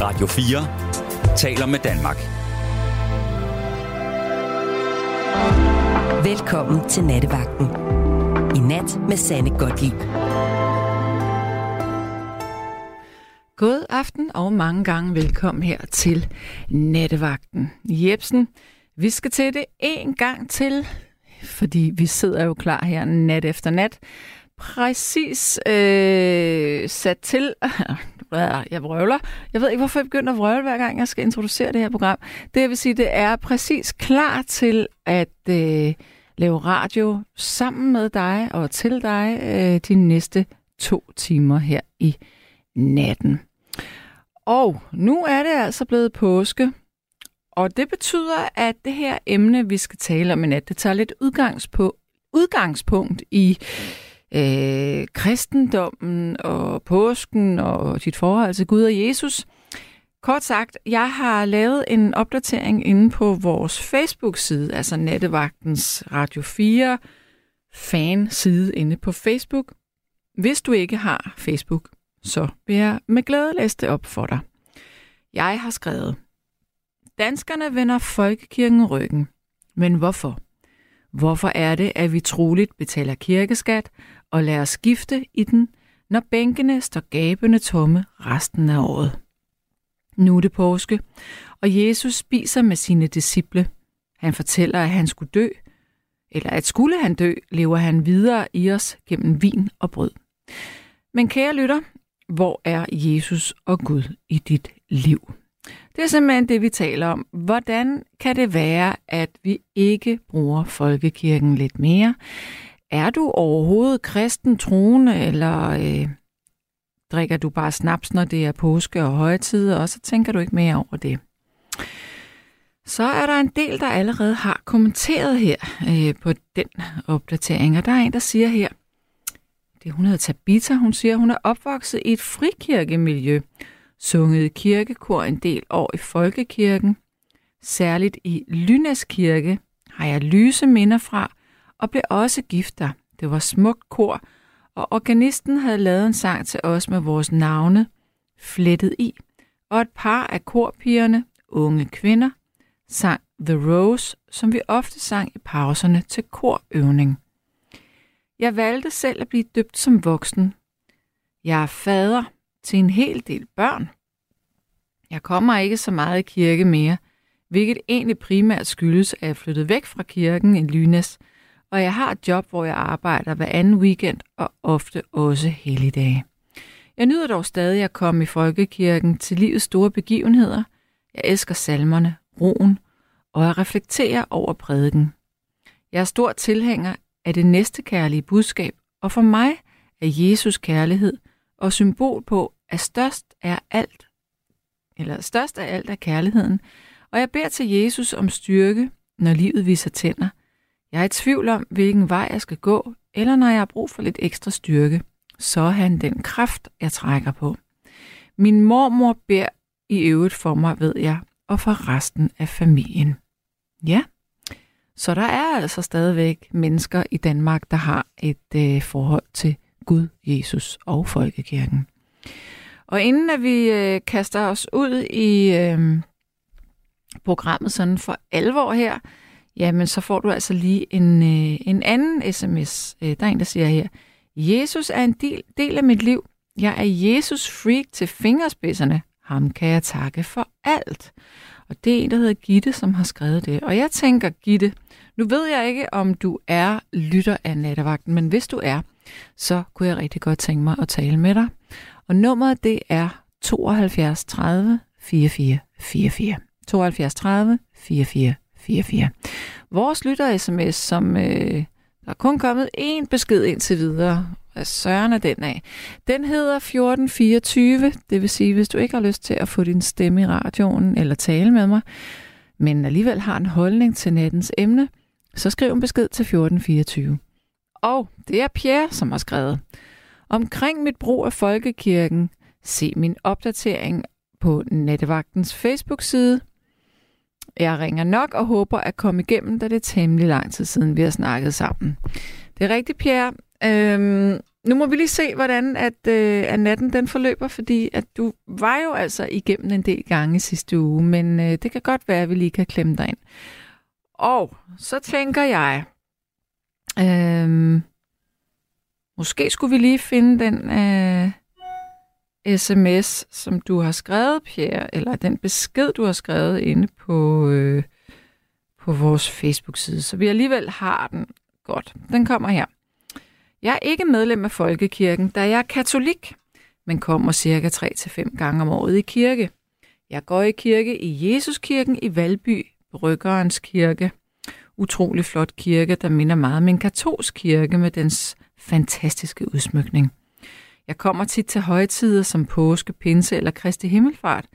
Radio 4 taler med Danmark. Velkommen til Nattevagten. I nat med Sanne Godtlip. God aften og mange gange velkommen her til Nattevagten. Jebsen, vi skal til det en gang til, fordi vi sidder jo klar her nat efter nat. Præcis øh, sat til... Jeg vrøvler. Jeg ved ikke, hvorfor jeg begynder at vrøvle, hver gang jeg skal introducere det her program. Det jeg vil sige, det er præcis klar til at øh, lave radio sammen med dig og til dig øh, de næste to timer her i natten. Og nu er det altså blevet påske, og det betyder, at det her emne, vi skal tale om i nat, det tager lidt udgangspunkt, udgangspunkt i øh, Øh, kristendommen og påsken og dit forhold til Gud og Jesus. Kort sagt, jeg har lavet en opdatering inde på vores Facebook-side, altså Nattevagtens Radio 4 fan-side inde på Facebook. Hvis du ikke har Facebook, så vil jeg med glæde læse det op for dig. Jeg har skrevet, Danskerne vender folkekirken ryggen. Men hvorfor? Hvorfor er det, at vi troligt betaler kirkeskat og lader os skifte i den, når bænkene står gabende tomme resten af året? Nu er det påske, og Jesus spiser med sine disciple. Han fortæller, at han skulle dø, eller at skulle han dø, lever han videre i os gennem vin og brød. Men kære lytter, hvor er Jesus og Gud i dit liv? Det er simpelthen det, vi taler om. Hvordan kan det være, at vi ikke bruger folkekirken lidt mere? Er du overhovedet kristen troende, eller øh, drikker du bare snaps, når det er påske og højtid, og så tænker du ikke mere over det? Så er der en del, der allerede har kommenteret her øh, på den opdatering, og der er en, der siger her, det hun hedder Tabita, hun siger, hun er opvokset i et frikirkemiljø, sunget i kirkekor en del år i folkekirken. Særligt i Lynæs Kirke har jeg lyse minder fra, og blev også gift der. Det var smukt kor, og organisten havde lavet en sang til os med vores navne flettet i, og et par af korpigerne, unge kvinder, sang The Rose, som vi ofte sang i pauserne til korøvning. Jeg valgte selv at blive døbt som voksen. Jeg er fader til en hel del børn. Jeg kommer ikke så meget i kirke mere, hvilket egentlig primært skyldes, at jeg flyttede væk fra kirken i Lynes, og jeg har et job, hvor jeg arbejder hver anden weekend og ofte også helligdage. Jeg nyder dog stadig at komme i folkekirken til livets store begivenheder. Jeg elsker salmerne, roen, og jeg reflekterer over prædiken. Jeg er stor tilhænger af det næste kærlige budskab, og for mig er Jesus kærlighed og symbol på, at størst er alt, eller størst af alt er kærligheden, og jeg beder til Jesus om styrke, når livet viser tænder. Jeg er i tvivl om, hvilken vej jeg skal gå, eller når jeg har brug for lidt ekstra styrke, så er han den kraft, jeg trækker på. Min mormor beder i øvrigt for mig, ved jeg, og for resten af familien. Ja, så der er altså stadigvæk mennesker i Danmark, der har et øh, forhold til Gud, Jesus og folkekirken. Og inden at vi øh, kaster os ud i øh, programmet sådan for alvor her, jamen så får du altså lige en, øh, en anden sms. Øh, der er en, der siger her, Jesus er en del, del af mit liv. Jeg er Jesus freak til fingerspidserne. Ham kan jeg takke for alt. Og det er en, der hedder Gitte, som har skrevet det. Og jeg tænker, Gitte, nu ved jeg ikke, om du er lytter af nattevagten, men hvis du er, så kunne jeg rigtig godt tænke mig at tale med dig. Og nummeret det er 72 30 44 44. 72 30 44 44. Vores lytter-sms, som øh, der er kun kommet én besked indtil videre, hvad søren er den af? Den hedder 1424, det vil sige, hvis du ikke har lyst til at få din stemme i radioen eller tale med mig, men alligevel har en holdning til nattens emne, så skriv en besked til 1424. Og det er Pierre, som har skrevet. Omkring mit brug af Folkekirken, se min opdatering på Nettevagtens Facebook-side. Jeg ringer nok og håber at komme igennem, da det er temmelig lang tid siden, vi har snakket sammen. Det er rigtigt, Pierre. Øhm, nu må vi lige se, hvordan at, øh, at natten den forløber, fordi at du var jo altså igennem en del gange sidste uge, men øh, det kan godt være, at vi lige kan klemme dig ind. Og så tænker jeg, øh, måske skulle vi lige finde den øh, sms, som du har skrevet, Pierre, eller den besked, du har skrevet inde på, øh, på vores Facebook-side, så vi alligevel har den godt. Den kommer her. Jeg er ikke medlem af Folkekirken, da jeg er katolik, men kommer cirka 3-5 gange om året i kirke. Jeg går i kirke i Jesuskirken i Valby, Bryggerens kirke. Utrolig flot kirke, der minder meget om en katolsk kirke med dens fantastiske udsmykning. Jeg kommer tit til højtider som påske, pinse eller Kristi Himmelfart,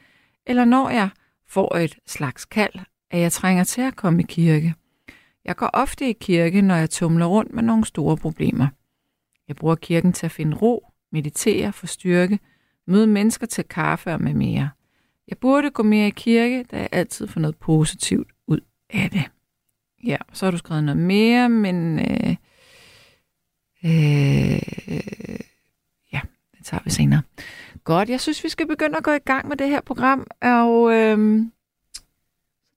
eller når jeg får et slags kald, at jeg trænger til at komme i kirke. Jeg går ofte i kirke, når jeg tumler rundt med nogle store problemer. Jeg bruger kirken til at finde ro, meditere, få styrke, møde mennesker til kaffe og med mere. Jeg burde gå mere i kirke, da jeg altid får noget positivt ud af det. Ja, så har du skrevet noget mere, men øh, Øh, øh, ja, det tager vi senere. Godt, jeg synes, vi skal begynde at gå i gang med det her program, og øh,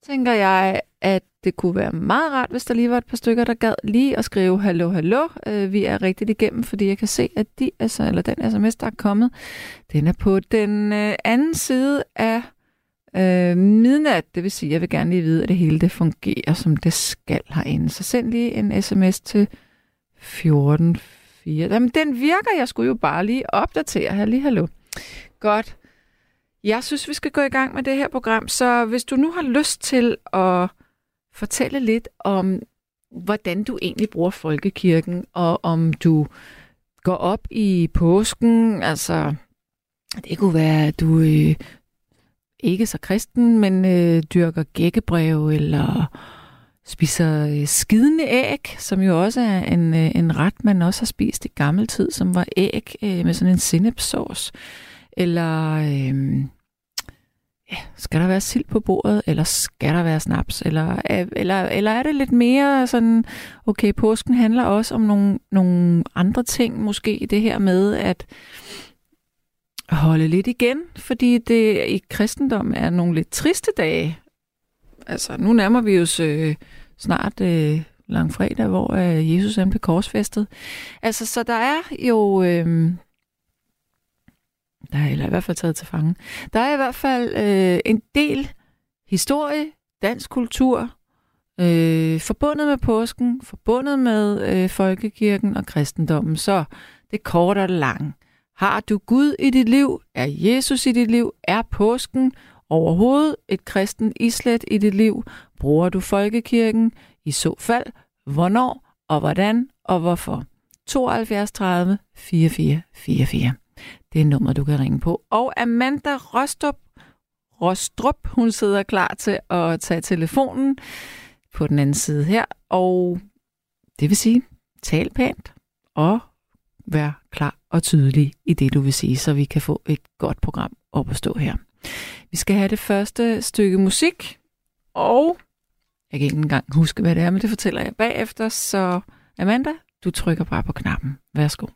så tænker jeg, at det kunne være meget rart, hvis der lige var et par stykker, der gad lige at skrive hallo, hallo. Øh, vi er rigtigt igennem, fordi jeg kan se, at de, altså, eller den sms, der er kommet, den er på den øh, anden side af øh, midnat. Det vil sige, at jeg vil gerne lige vide, at det hele det fungerer, som det skal herinde. Så send lige en sms til 144. Jamen, den virker. Jeg skulle jo bare lige opdatere her. Lige hallo. Godt. Jeg synes, vi skal gå i gang med det her program, så hvis du nu har lyst til at fortælle lidt om, hvordan du egentlig bruger folkekirken, og om du går op i påsken, altså det kunne være, at du øh, ikke så kristen, men øh, dyrker gækkebrev, eller spiser øh, skidende æg, som jo også er en, øh, en ret, man også har spist i gammel tid, som var æg øh, med sådan en sennepsauce, eller... Øh, ja, skal der være sild på bordet, eller skal der være snaps? Eller, øh, eller, eller er det lidt mere sådan, okay, påsken handler også om nogle, nogle andre ting, måske det her med at holde lidt igen, fordi det i kristendom er nogle lidt triste dage. Altså, nu nærmer vi os øh, snart øh, langfredag, hvor øh, Jesus er blev korsfæstet. Altså, så der er jo... Øh, der er eller i hvert fald taget til fange. Der er i hvert fald øh, en del historie, dansk kultur, øh, forbundet med påsken, forbundet med øh, folkekirken og kristendommen. Så det korte og lang. Har du Gud i dit liv? Er Jesus i dit liv? Er påsken overhovedet et kristen islet i dit liv? Bruger du folkekirken? I så fald, hvornår og hvordan og hvorfor? 72 30 44 44. Det er nummer, du kan ringe på. Og Amanda Rostrup, Rostrup, hun sidder klar til at tage telefonen på den anden side her. Og det vil sige, tal pænt og vær klar og tydelig i det, du vil sige, så vi kan få et godt program op at stå her. Vi skal have det første stykke musik, og jeg kan ikke engang huske, hvad det er, men det fortæller jeg bagefter. Så Amanda, du trykker bare på knappen. Værsgo.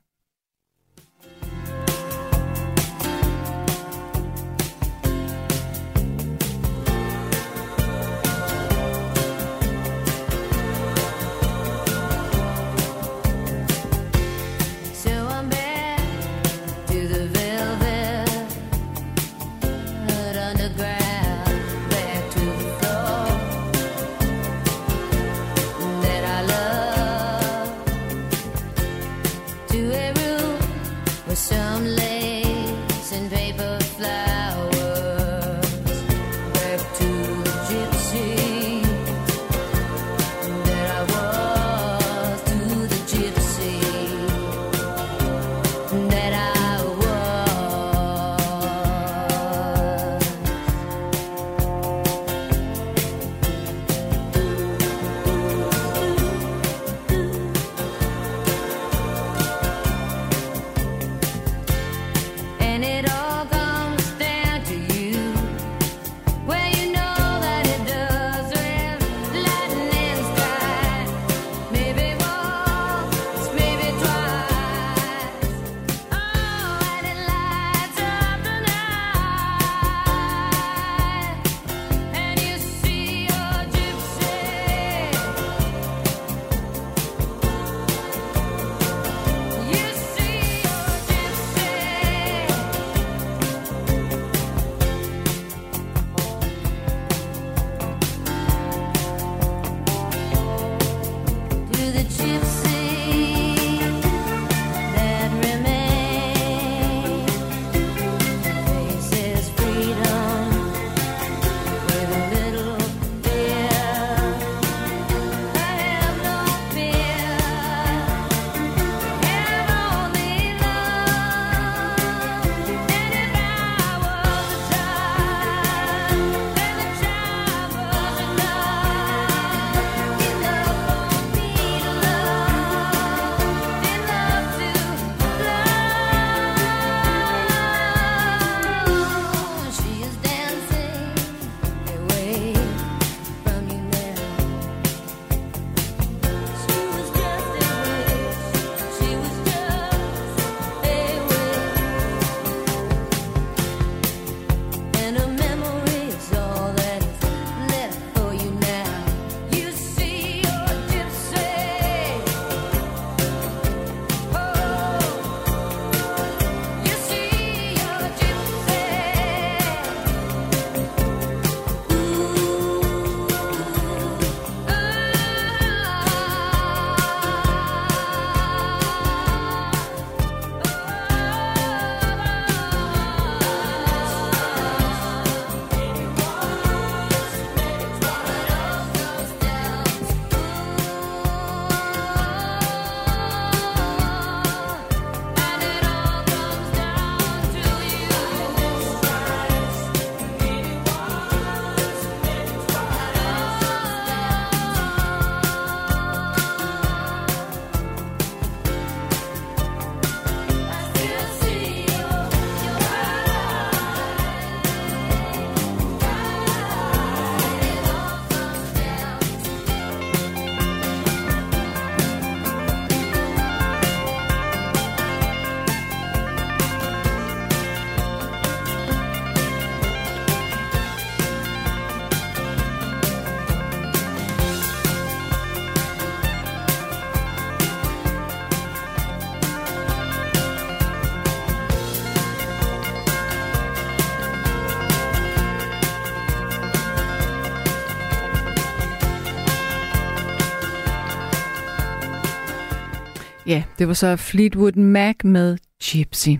Det var så Fleetwood Mac med Gypsy.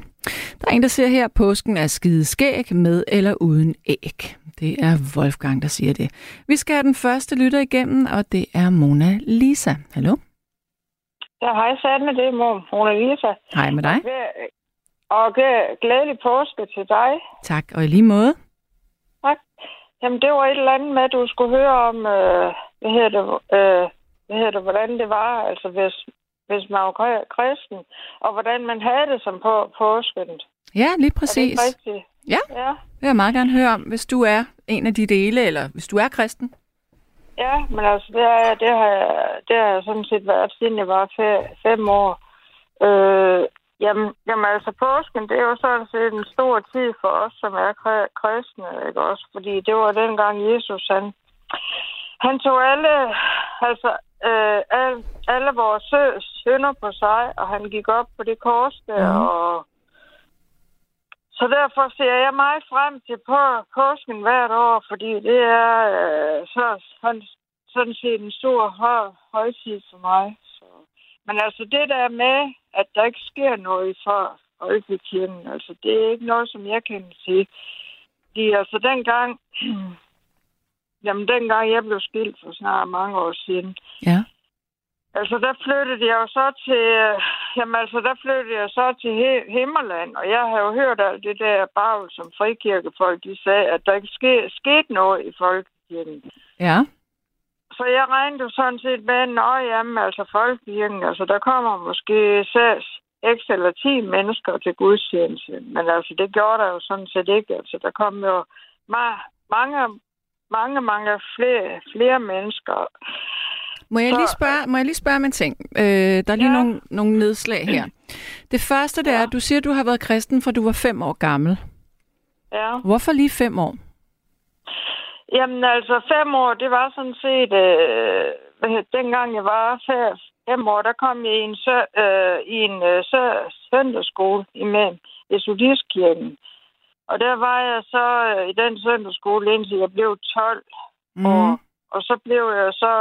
Der er en, der siger her, at påsken er skide skæg med eller uden æg. Det er Wolfgang, der siger det. Vi skal have den første lytter igennem, og det er Mona Lisa. Hallo? Ja, hej Sanne, det er Mona Lisa. Hej med dig. Og glædelig påske til dig. Tak, og i lige måde. Tak. Jamen, det var et eller andet med, at du skulle høre om, øh, hvad hedder det, øh, hvad hedder det, hvordan det var, altså hvis, hvis man var kristen, og hvordan man havde det som på påsken. Ja, lige præcis. Er det rigtigt? Ja, ja. det vil jeg meget gerne høre om, hvis du er en af de dele, eller hvis du er kristen. Ja, men altså, det, er, det, har, jeg, det har jeg sådan set været, siden jeg var fem år. Øh, jamen, jamen, altså, påsken, det er jo sådan set en stor tid for os, som er kristne, ikke også? Fordi det var dengang Jesus, han, han tog alle, altså, øh, alle, alle vores sønder på sig, og han gik op på det kors der, mm. og så derfor ser jeg meget frem til på påsken hvert år, fordi det er øh, så, sådan, sådan set en stor høj, højtid for mig. Så. Men altså det der med, at der ikke sker noget for Folkekirken, altså det er ikke noget, som jeg kan sige. Fordi altså dengang, jamen dengang jeg blev skilt for snart mange år siden, ja. Altså, der flyttede jeg jo så til... Jamen, altså, der flyttede jeg så til He- Himmerland, og jeg har jo hørt alt det der bagl, som frikirkefolk, de sagde, at der ikke ske, skete noget i folkekirken. Ja. Så jeg regnede jo sådan set med, at jamen, altså folkekirken, altså, der kommer måske 6, x eller 10 mennesker til gudstjeneste. Men altså, det gjorde der jo sådan set ikke. Altså, der kom jo ma- mange, mange, mange flere, flere mennesker. Må jeg, lige spørge, må jeg lige spørge om en ting? Øh, der er lige ja. nogle, nogle nedslag her. Det første, det er, at du siger, at du har været kristen, for du var fem år gammel. Ja. Hvorfor lige fem år? Jamen altså, fem år, det var sådan set... Øh, dengang jeg var fem år, der kom jeg i en, sø, øh, i en øh, sø, søndagsskole i Metodistkirken. Og der var jeg så øh, i den søndagsskole, indtil jeg blev 12 mm. år. Og så blev jeg så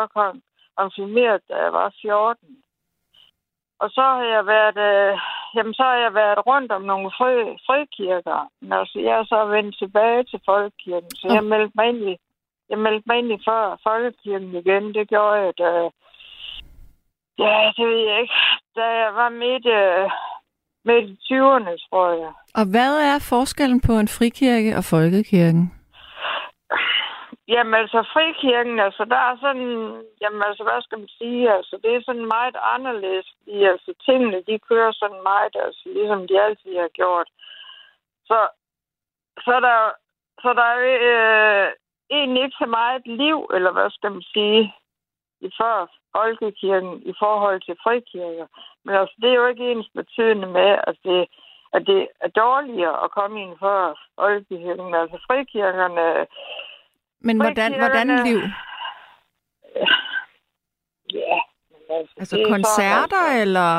konfirmeret, da jeg var 14. Og så har jeg været, øh, jamen, så har jeg været rundt om nogle fri, frikirker. Men altså, jeg er så vendt tilbage til folkekirken, så jeg meldte mig ind i, jeg meldte mig ind i for, folkekirken igen. Det gjorde jeg, da, ja, det ved jeg ikke, da jeg var midt, øh, midt i 20'erne, tror jeg. Og hvad er forskellen på en frikirke og folkekirken? Jamen altså, frikirken, altså, der er sådan, jamen altså, hvad skal man sige, altså, det er sådan meget anderledes, fordi altså, tingene, de kører sådan meget, altså, ligesom de altid har gjort. Så, så der, så der er øh, egentlig ikke så meget liv, eller hvad skal man sige, i for folkekirken i forhold til frikirker. Men altså, det er jo ikke ens betydende med, at det, at det er dårligere at komme ind for folkekirken. Altså, frikirkerne men hvordan, hvordan liv? Ja. Altså, altså koncerter, så, eller,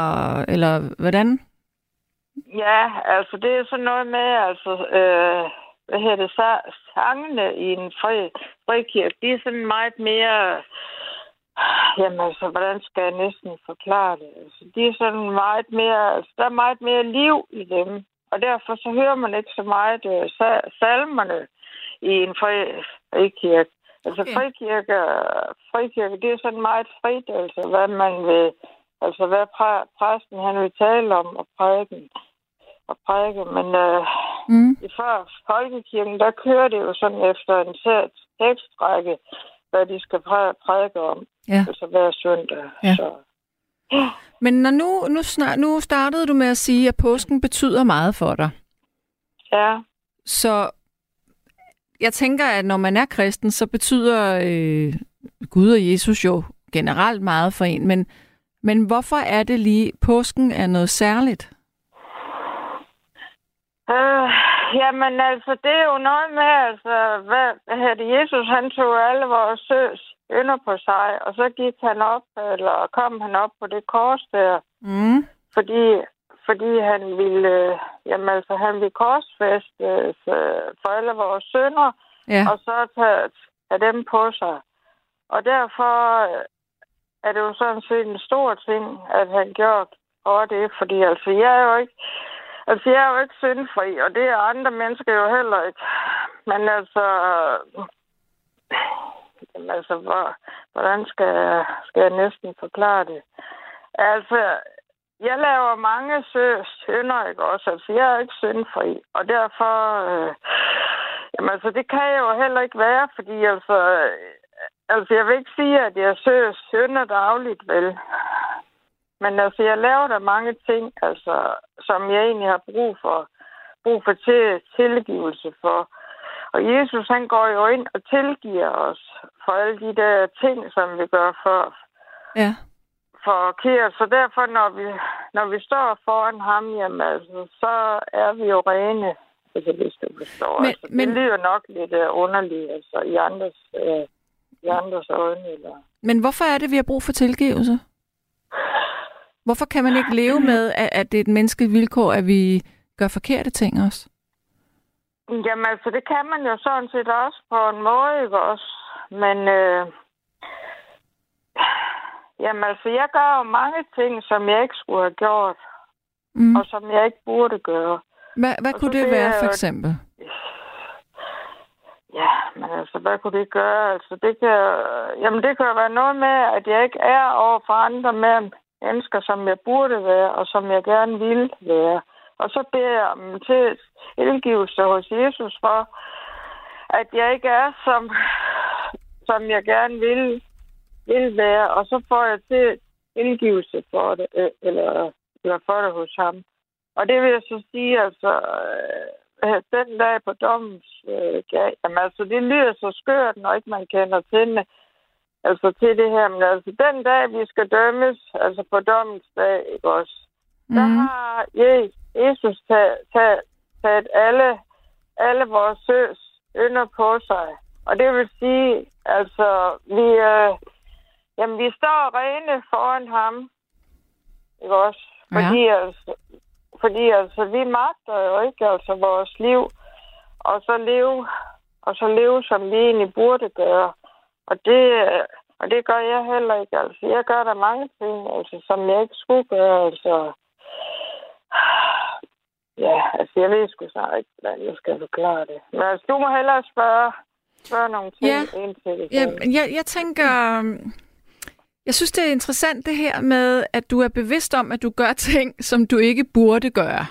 eller hvordan? Ja, altså det er sådan noget med, altså, øh, hvad hedder det, så, sangene i en fri, frikirke, de er sådan meget mere, jamen altså, hvordan skal jeg næsten forklare det? Altså, de er sådan meget mere, altså, der er meget mere liv i dem, og derfor så hører man ikke så meget øh, salmerne i en fri, frikirke. Altså okay. frikirke, frikirke, det er sådan meget frit, altså hvad man vil, altså hvad præ, præsten han vil tale om og prædiken og prædike. Men øh, mm. i før folkekirken, der kører det jo sådan efter en tekstrække, hvad de skal præ, prædike om. Ja. Altså hver søndag. Ja. Så. Men når nu, nu, snart, nu startede du med at sige, at påsken betyder meget for dig. Ja. Så jeg tænker, at når man er kristen, så betyder øh, Gud og Jesus jo generelt meget for en, men, men hvorfor er det lige, påsken er noget særligt? Øh, jamen altså, det er jo noget med, altså, hvad, hvad det, Jesus han tog alle vores søs ynder på sig, og så gik han op, eller kom han op på det kors der, mm. fordi, fordi han ville, jamen altså, han ville korsfeste øh, for alle vores sønner, ja. og så tage, tage dem på sig. Og derfor er det jo sådan set en stor ting, at han gjort for det, fordi altså, jeg er jo ikke, altså, jeg er jo ikke syndfri, og det er andre mennesker jo heller ikke. Men altså, jamen altså, hvor, hvordan skal, jeg- skal jeg næsten forklare det? Altså, jeg laver mange sø- synder, ikke også? Altså, jeg er ikke syndfri, og derfor... Øh, jamen, altså, det kan jeg jo heller ikke være, fordi altså... Altså, jeg vil ikke sige, at jeg søger synder dagligt, vel? Men altså, jeg laver der mange ting, altså, som jeg egentlig har brug for, brug for til, tilgivelse for. Og Jesus, han går jo ind og tilgiver os for alle de der ting, som vi gør for, Ja. forkert. Så derfor, når vi, når vi står foran ham, jamen, altså, så er vi jo rene. Altså, hvis du forstår. Men- altså, det men- lyder nok lidt uh, underligt, altså, i andres, uh, i andres øjne. Eller... Men hvorfor er det, vi har brug for tilgivelse? Hvorfor kan man ikke leve med, at, at det er et menneskeligt vilkår, at vi gør forkerte ting også? Jamen, altså, det kan man jo sådan set også på en måde, ikke også? Men, øh, jamen, altså, jeg gør jo mange ting, som jeg ikke skulle have gjort, Mm. og som jeg ikke burde gøre. Hvad, hvad og kunne det det være, for eksempel? Ja, men altså, hvad kunne det gøre? Altså, det kan, jamen, det kan være noget med, at jeg ikke er over for andre med mennesker, som jeg burde være, og som jeg gerne vil være. Og så beder jeg om til tilgivelse hos Jesus for, at jeg ikke er, som, som jeg gerne vil, vil være. Og så får jeg til indgivelse for det, øh, eller, eller for det hos ham. Og det vil jeg så sige, altså, øh, den dag på dommens øh, dag, jamen altså, det lyder så skørt, når ikke man kender til det. Altså til det her, men altså den dag, vi skal dømmes, altså på dommens dag, ikke også? Der Mm. har Je- Jesus taget, taget, taget alle, alle vores søs ynder på sig. Og det vil sige, altså, vi, øh, jamen, vi står rene foran ham. Ikke også? Ja. Fordi, altså, fordi altså, vi magter jo ikke altså, vores liv, og så leve, og så leve, som vi egentlig burde gøre. Og det, og det gør jeg heller ikke. Altså, jeg gør der mange ting, altså, som jeg ikke skulle gøre. Altså, ja, altså, jeg ved sgu snart ikke, hvordan jeg skal forklare det. Men altså, du må hellere spørge, spørge nogle ting Ja. ind til det. Ja, jeg, jeg tænker... øhm, Jeg synes, det er interessant det her med, at du er bevidst om, at du gør ting, som du ikke burde gøre.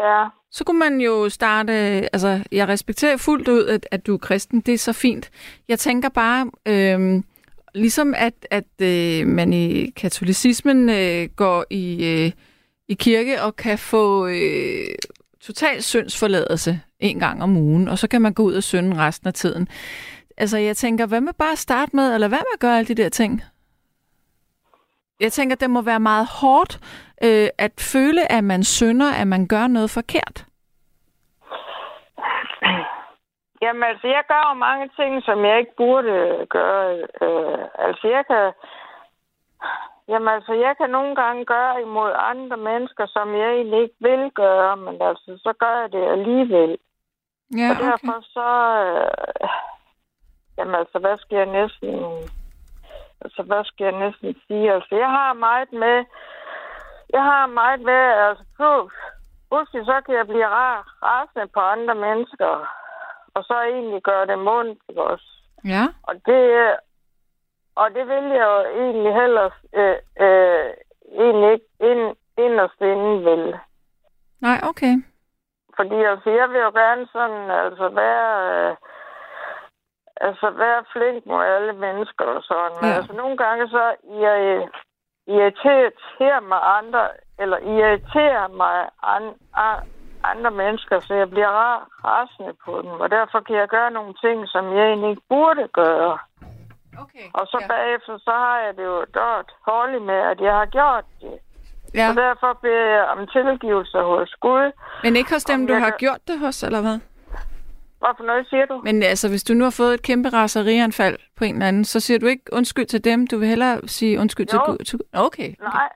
ja. Så kunne man jo starte, altså jeg respekterer fuldt ud, at, at du er kristen, det er så fint. Jeg tænker bare, øh, ligesom at, at øh, man i katolicismen øh, går i, øh, i kirke og kan få øh, total syndsforladelse en gang om ugen, og så kan man gå ud og synde resten af tiden. Altså jeg tænker, hvad med bare at starte med, eller hvad med at gøre alle de der ting? Jeg tænker, det må være meget hårdt øh, at føle, at man synder, at man gør noget forkert. Jamen altså, jeg gør jo mange ting, som jeg ikke burde gøre. Øh, altså, jeg kan... Jamen altså, jeg kan nogle gange gøre imod andre mennesker, som jeg egentlig ikke vil gøre, men altså, så gør jeg det alligevel. Ja, Og derfor så... Øh, jamen altså, hvad skal jeg næsten... Altså, hvad skal jeg næsten sige? Altså, jeg har meget med... Jeg har meget med... Altså, plus, pludselig så kan jeg blive rar, rasende på andre mennesker. Og så egentlig gøre det mundt, ikke også? Ja, Og det... Og det vil jeg jo egentlig heller... Øh, øh, egentlig ikke ind, inderst inden vil. nej, okay. Fordi altså, jeg vil jo gerne sådan, altså være, øh, altså være flink mod alle mennesker og sådan. Men Ja. altså nogle gange så irri- irriterer mig andre, eller irriterer mig an, an, andre mennesker, så jeg bliver rar, rasende på dem. Og derfor kan jeg gøre nogle ting, som jeg egentlig ikke burde gøre. okay. Og så ja. bagefter, så har jeg det jo dårligt dårligt med, at jeg har gjort det. Ja, Og derfor beder jeg om tilgivelse hos Gud. men ikke hos dem, du har kan- gjort det hos, eller hvad? Hvorfor noget siger du? Men altså, hvis du nu har fået et kæmpe raserianfald på en eller anden, så siger du ikke undskyld til dem. Du vil hellere sige undskyld til Jo. Gud. til- Okay. Nej,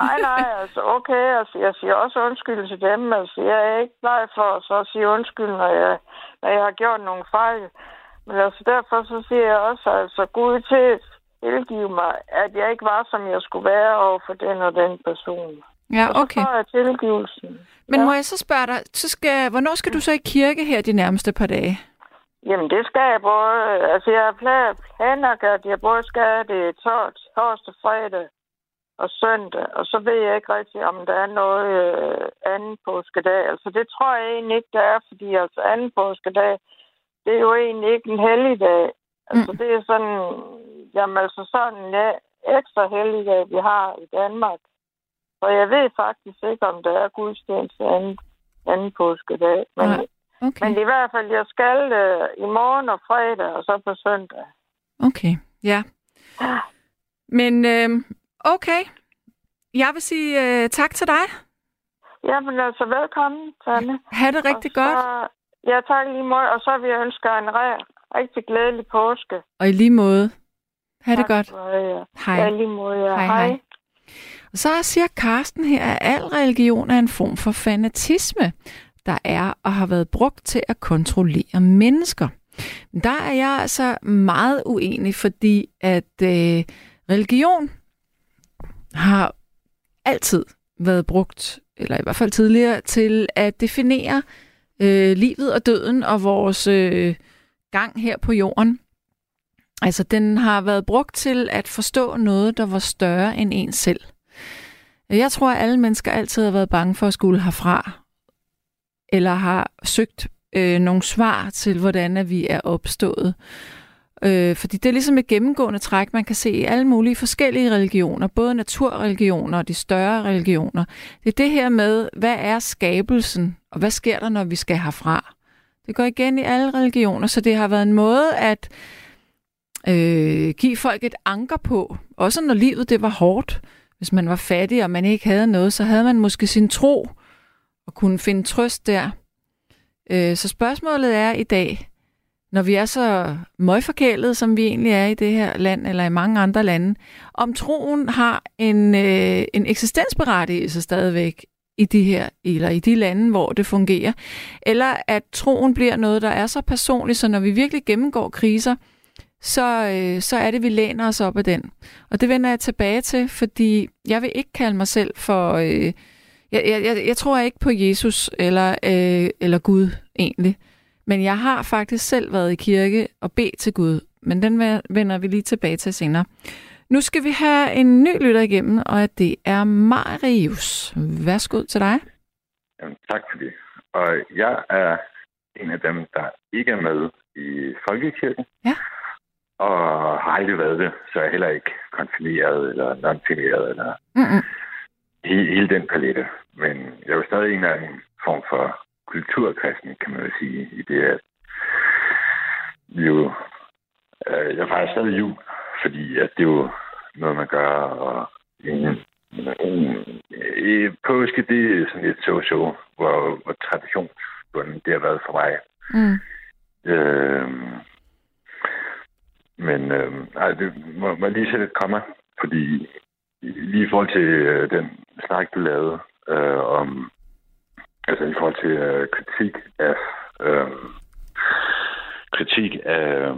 nej, nej, altså okay, altså jeg siger også undskyld til dem, altså jeg er ikke bleg for så at sige undskyld, når jeg, når jeg har gjort nogle fejl. Men altså derfor så siger jeg også, altså Gud til, tilgive mig, at jeg ikke var, som jeg skulle være over for den og den person. Ja, Og så okay. får jeg tilgivelsen. Men ja. må jeg så spørge dig, så skal, hvornår skal du så i kirke her de nærmeste par dage? Jamen, det skal jeg både... Altså, jeg planlagt, at jeg både skal det tor- torsdag, fredag og søndag. Og så ved jeg ikke rigtig, om der er noget øh, anden påskedag. Altså, det tror jeg egentlig ikke, der er, fordi altså anden påskedag, det er jo egentlig ikke en helligdag. Altså, Mm. det er sådan... Jamen, altså sådan en ja, ekstra helligdag, vi har i Danmark. Og jeg ved faktisk ikke, om der er gudstjeneste anden, anden påskedag. Men, Nej. Okay. men i hvert fald, jeg skal øh, i morgen og fredag, og så på søndag. Okay, ja. Men øh, okay. Jeg vil sige øh, tak til dig. Jamen altså, velkommen, Tanne. Ha' det rigtig og godt. så, Ja, tak lige måde. Og så vil jeg ønske en rigtig glædelig påske. Og i lige måde. Ha' det Tak godt. ja. Hej. Ja, lige måde, ja. Hej, hej. Og så siger Karsten her, at al religion er en form for fanatisme, der er og har været brugt til at kontrollere mennesker. Men der er jeg altså meget uenig, fordi at øh, religion har altid været brugt, eller i hvert fald tidligere, til at definere øh, livet og døden og vores øh, gang her på jorden. Altså, den har været brugt til at forstå noget, der var større end en selv. Jeg tror, at alle mennesker altid har været bange for at skulle herfra, eller har søgt øh, nogle svar til, hvordan at vi er opstået. Øh, fordi det er ligesom et gennemgående træk, man kan se i alle mulige forskellige religioner, både naturreligioner og de større religioner. Det er det her med, hvad er skabelsen, og hvad sker der, når vi skal herfra? Det går igen i alle religioner, så det har været en måde at øh, give folk et anker på. Også når livet det var hårdt. Hvis man var fattig, og man ikke havde noget, så havde man måske sin tro og kunne finde trøst der. Øh, så spørgsmålet er i dag, når vi er så møgforkælet, som vi egentlig er i det her land, eller i mange andre lande, om troen har en, øh, en eksistensberettigelse stadigvæk i de her, eller i de lande, hvor det fungerer, eller at troen bliver noget, der er så personligt, så når vi virkelig gennemgår kriser, så, øh, så er det, vi læner os op af den. Og det vender jeg tilbage til, fordi jeg vil ikke kalde mig selv for... Øh, jeg, jeg, jeg, tror ikke på Jesus eller, øh, eller Gud egentlig. Men jeg har faktisk selv været i kirke og bedt til Gud. Men den vender vi lige tilbage til senere. Nu skal vi have en ny lytter igennem, og det er Marius. Værsgo til dig. Jamen, tak for det. Og jeg er en af dem, der ikke er med i Folkekirken. Ja. Og har aldrig været det, så jeg er heller ikke konfirmeret eller non-firmeret eller Mm-mm. hele, hele den palette. Men jeg er jo stadig en af en form for kulturkristen, kan man jo sige, i det, at vi jo... Øh, jeg fejrer stadig jul, fordi at det er jo noget, man gør, og en, en påske, det er sådan et so-so, hvor, hvor traditionsbunden det har været for mig. Mm. Øh, men øh, ej, det må, må lige sætte et komma, fordi lige i forhold til øh, den snak, du lavede øh, om, altså i forhold til øh, kritik af øh, kritik af, øh,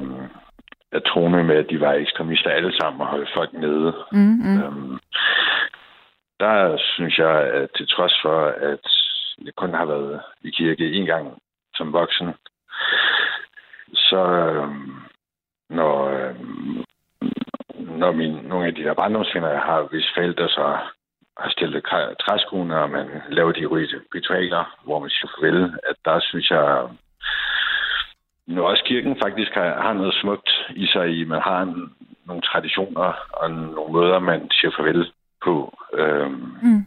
af troende med, at de var ekstremister alle sammen og holdt folk nede. Mm-hmm. Øhm, der synes jeg, at til trods for, at jeg kun har været i kirke en gang som voksen, så øhm, når, øhm, når min, nogle af de der barndomsvenner, jeg har, hvis forældre så har stillet træskoene, og man laver de rit- ritualer, hvor man siger farvel, at der synes jeg, nu også kirken faktisk har, har noget smukt i sig i, man har en, nogle traditioner og nogle måder, man siger farvel på. Øhm, Mm.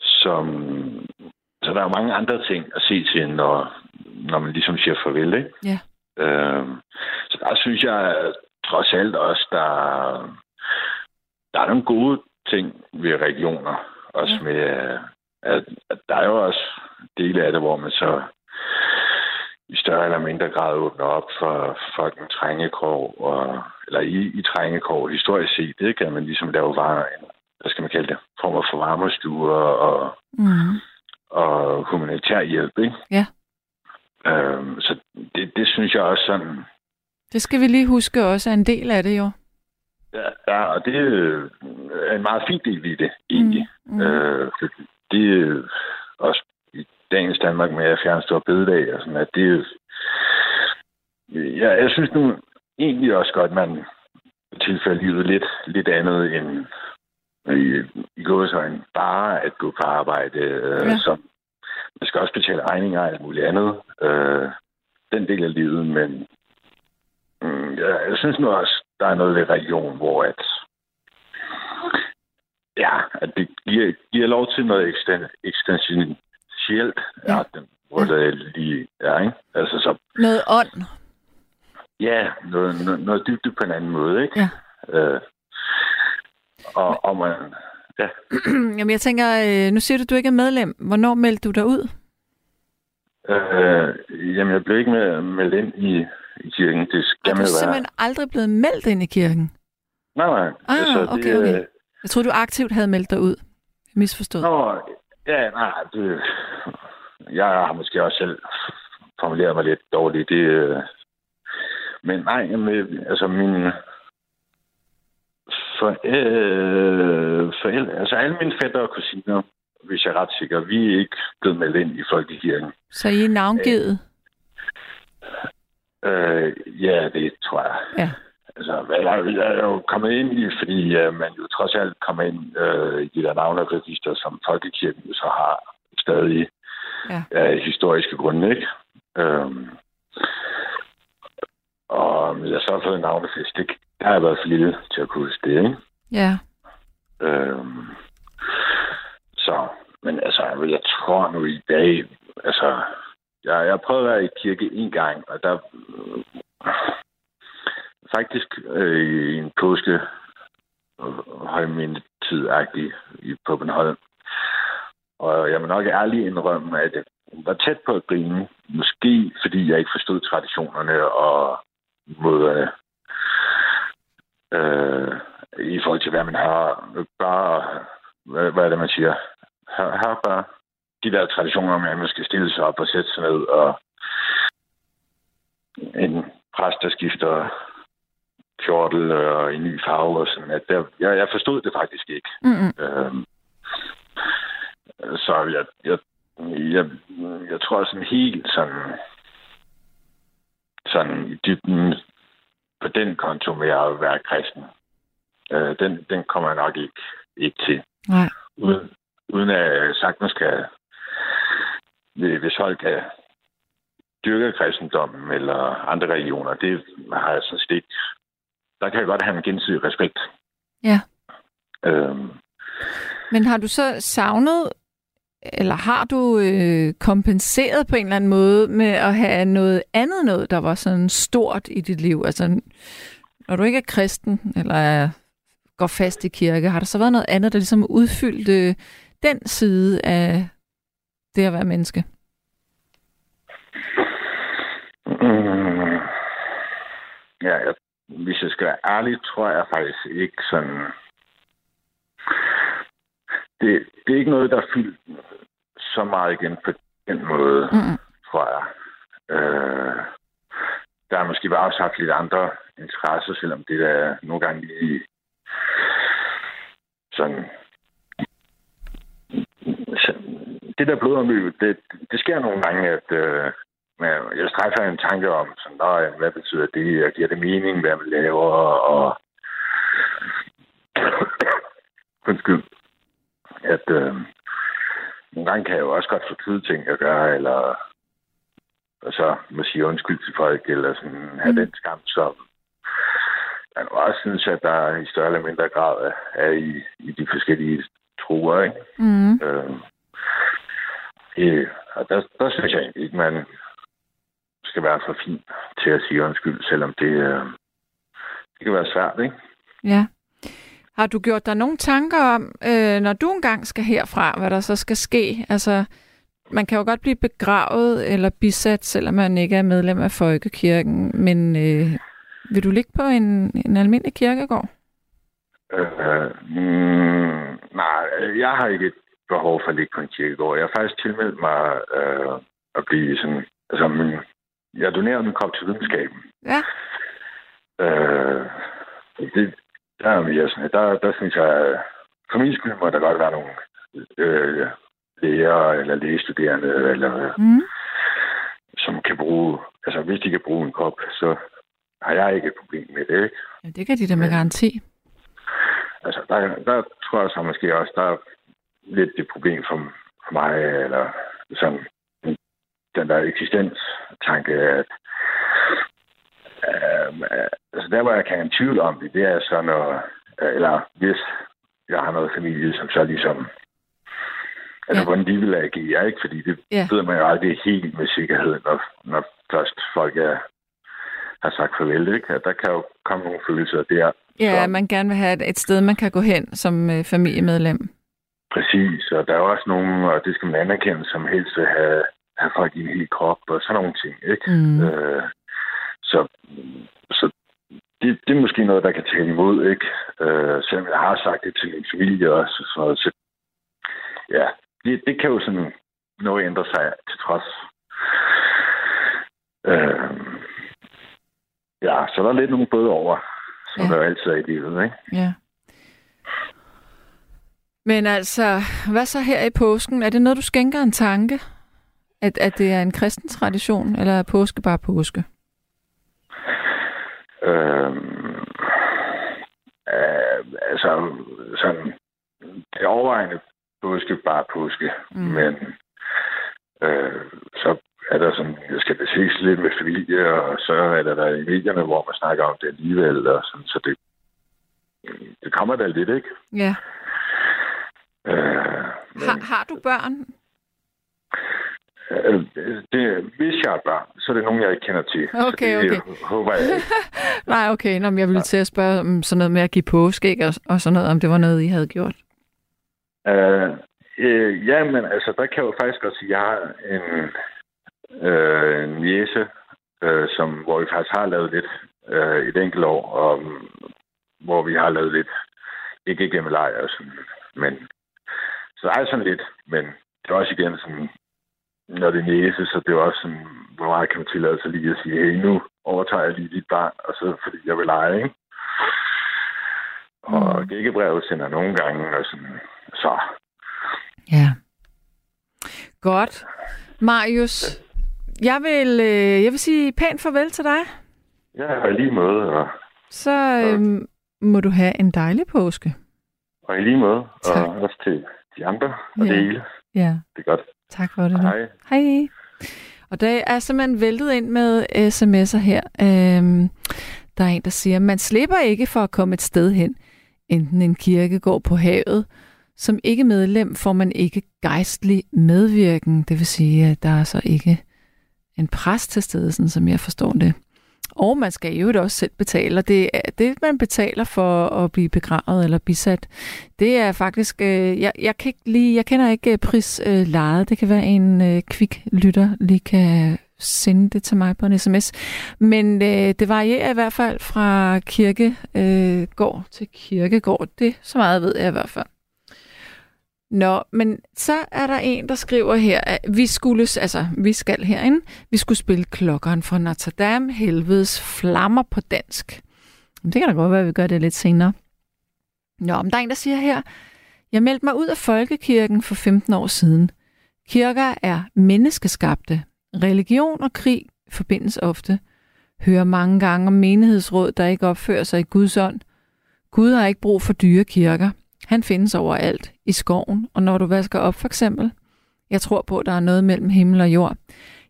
som, så der er mange andre ting at se til, når, når man ligesom siger farvel, ikke? Ja. Øhm, så der synes jeg trods alt også, der, der er nogle gode ting ved regioner. Også med, at, at der er jo også dele af det, hvor man så i større eller mindre grad åbner op for folk med trængekår, og, eller i, i trængekår historisk set. Det kan man ligesom lave varer, en, hvad skal man kalde det, former for varmestuer og, Mm. og humanitær hjælp, ikke? Ja. Øhm, så det, det synes jeg også sådan, Det skal vi lige huske også er en del af det jo. Ja, ja, og det øh, er en meget fin del i det, egentlig. Mm, Mm. Øh, det er øh, også i dagens Danmark med at fjerne store bededag og sådan, at det er ja, jeg synes nu egentlig også godt, at man tilfælde livet lidt, lidt andet end i, i gåsøjne bare at gå på arbejde, øh, ja. som man skal også betale regninger og alt muligt andet. Øh, den del af livet, men mm, ja, jeg synes nu også, der er noget ved religion, hvor at ja, at det giver, giver lov til noget eksistentielt. Ja. Ja, den hvor det lige er, ikke? Altså så, Noget ånd. ja, noget, noget, noget dybde på en anden måde, ikke? Ja. Øh, og, og man, ja, Jamen, jeg tænker, øh, nu siger du, at du ikke er medlem. Hvornår meldte du dig ud? øh, jamen jeg blev ikke med, meldt ind i, i kirken. Det Er skal du man være. simpelthen aldrig blevet meldt ind i kirken? Nej, nej. Ah, okay, okay. øh, Jeg troede, du aktivt havde meldt dig ud. Misforstået. Nå, ja, nej, det, jeg har måske også selv formuleret mig lidt dårligt. Det, øh, men nej, jamen, altså min for, øh, forældre, altså alle mine fætter og kusiner, hvis jeg er ret sikker, vi er ikke blevet meldt ind i Folkekirken. Så I er navngivet? Øh, ja, det tror jeg. Ja. Altså, jeg, jeg er jo kommet ind i, fordi øh, man jo trods alt kommer ind øh, i de der navneregister, som Folkekirken så har stadig Ja. af historiske grunde, ikke? Øhm, og jeg så har fået en navnefest, det der har jeg været for lille til at kunne huske det, ikke? Ja. Øhm, så, men altså, jeg tror nu i dag, altså, jeg, jeg prøvet at være i kirke en gang, og der faktisk øh, i en påske højmindetid i på Bornholm. Og jeg må nok ærligt indrømme, at jeg var tæt på at grine. Måske fordi jeg ikke forstod traditionerne og måde øh, i forhold til, hvad man har bare, hvad, hvad er det, man siger? Har, har bare de der traditioner med, at man skal stille sig op og sætte sig ned, og en præst, der skifter kjortel og en ny farve og sådan, at der, jeg, jeg forstod det faktisk ikke. Mm-mm. Øhm, så jeg, jeg, jeg, jeg tror sådan helt sådan, sådan i dybden på den konto med at være kristen. Øh, den, den kommer jeg nok ikke, ikke til. Nej. Uden, uden at sagtens kan, hvis folk kan dyrke kristendommen eller andre religioner, det har jeg sådan set ikke. Der kan jeg godt have en gensidig respekt. Ja. Øhm, Men har du så savnet, eller har du øh, kompenseret på en eller anden måde med at have noget andet noget, der var sådan stort i dit liv? Altså, når du ikke er kristen, eller er, går fast i kirke, har der så været noget andet, der ligesom udfyldte den side af det at være menneske? Mm. Ja, jeg, hvis jeg skal være ærlig, tror jeg faktisk ikke sådan... Det, det er ikke noget, der er fyldt så meget igen på den måde, Mm-mm. tror jeg. Øh, der har måske bare også haft lidt andre interesser, selvom det der er nogle gange lige sådan... Så Det der blodomløb, det, det sker nogle gange, at øh, jeg strejfer en tanke om, sådan, Nå, hvad betyder det, og giver det mening, hvad man laver, og undskyld, at øh, nogle gange kan jeg jo også godt fortryde ting, jeg gør, eller og så må sige undskyld til folk, eller sådan have Mm. den skam, som jeg nu også synes, at der i større eller mindre grad er i, i de forskellige troer, ikke? Mm. Øh, øh, og der, der synes jeg egentlig ikke, man skal være for fin til at sige undskyld, selvom det, øh, det kan være svært, ikke? Ja. Har du gjort dig nogle tanker om, øh, når du engang skal herfra, hvad der så skal ske? Altså, man kan jo godt blive begravet eller bisat, selvom man ikke er medlem af Folkekirken, men øh, vil du ligge på en, en almindelig kirkegård? Øh, mm, nej, jeg har ikke et behov for at ligge på en kirkegård. Jeg har faktisk tilmeldt mig øh, at blive sådan... Altså, min, jeg donerer min krop til videnskaben. Ja. Øh, det, der er mere sådan, der, der synes jeg, for min skyld må der godt være nogle øh, læger eller lægestuderende, eller, Mm. som kan bruge, altså hvis de kan bruge en kop, så har jeg ikke et problem med det, ikke? Ja, det kan de da med garanti. Altså, der, der tror jeg så måske også, der er lidt det problem for, for mig, eller sådan den der eksistenstanke, at øh, altså der, hvor jeg kan have en tvivl om det, det er så, når, eller hvis jeg har noget familie, som så ligesom, altså Ja. hvordan de vil agere, ikke? Fordi det Ja. ved man jo aldrig helt med sikkerhed, når, når først folk er, har sagt farvel, ikke? At der kan jo komme nogle følelser der. Ja, som- man gerne vil have et, et sted, man kan gå hen som øh, familiemedlem. Præcis, og der er også nogen, og det skal man anerkende, som helst vil have, have folk i en hel krop og sådan nogle ting, ikke? Mm. Øh, så så måske noget, der kan tale imod, ikke? Øh, selvom jeg har sagt det til min familie også, så, så ja, det, det kan jo sådan noget ændre sig til trods. Øh, ja, så der er lidt nogle bøde over, som Ja. der jo altid er i livet, ikke? Ja. Men altså, hvad så her i påsken? Er det noget, du skænker en tanke? At, at det er en kristen tradition, eller er påske bare påske? Øhm, øh, altså, sådan, det er overvejende påske, bare påske. Mm. Men øh, så er der sådan, jeg skal det ses lidt med familie, og så er der der i medierne, hvor man snakker om det alligevel, og sådan, så det, det kommer der lidt, ikke? Ja. Øh, men, Har, har du børn? Øh, det, hvis jeg har børn, så er det nogen, jeg ikke kender til. Okay, så det okay. håber jeg ikke. Nej, okay. Nå, men jeg ville til at spørge om sådan noget med at give påske, og, og sådan noget, om det var noget, I havde gjort. Øh, øh, ja, men altså, der kan jeg jo faktisk godt sige, at jeg har en, øh, en jæse, øh, som, hvor vi faktisk har lavet lidt øh, et enkelt år, og mm, hvor vi har lavet lidt, ikke gennem lejr og sådan, men så der er sådan lidt, men det er også igen sådan, når det næse, så det er også sådan, hvor meget kan man tillade sig lige at sige, hey, nu overtager jeg lige dit barn, og så fordi jeg vil lege, ikke? Og Mm. gækkebrevet sender nogle gange, og sådan, så Ja. Godt. Marius, jeg vil, øh, jeg vil sige pænt farvel til dig. er i lige måde, og, Så øh, må du have en dejlig påske. og i lige måde, Tak. og også til de andre, og Ja. det hele. Ja, Det er godt. Tak for det. Hej. Hej. Og der er simpelthen væltet ind med sms'er her. Øhm, der er en, der siger, man slipper ikke for at komme et sted hen, enten en kirkegård på havet. Som ikke medlem får man ikke gejstlig medvirken. Det vil sige, at der er så ikke en præst til stede, sådan som jeg forstår det. Og man skal jo også selv betale, og det det, man betaler for at blive begravet eller bisat. Det er faktisk, øh, jeg, jeg, kan ikke lige, jeg kender ikke prislejet. Øh, øh det kan være en øh, kvik lytter lige kan sende det til mig på en sms. Men øh, det varierer i hvert fald fra kirkegård øh, til kirkegård. Det så meget ved jeg i hvert fald. Nå, men så er der en, der skriver her, at vi skulle, altså vi skal herinde, vi skulle spille klokkeren fra Notre Dame, helvedes flammer på dansk. Men Det kan da godt være, at vi gør det lidt senere. Nå, men der er en, der siger her, jeg meldte mig ud af folkekirken for 15 år siden. Kirker er menneskeskabte. Religion og krig forbindes ofte. Hører mange gange om menighedsråd, der ikke opfører sig i Guds ånd. Gud har ikke brug for dyre kirker. Han findes overalt, i skoven, og når du vasker op for eksempel. Jeg tror på, at der er noget mellem himmel og jord.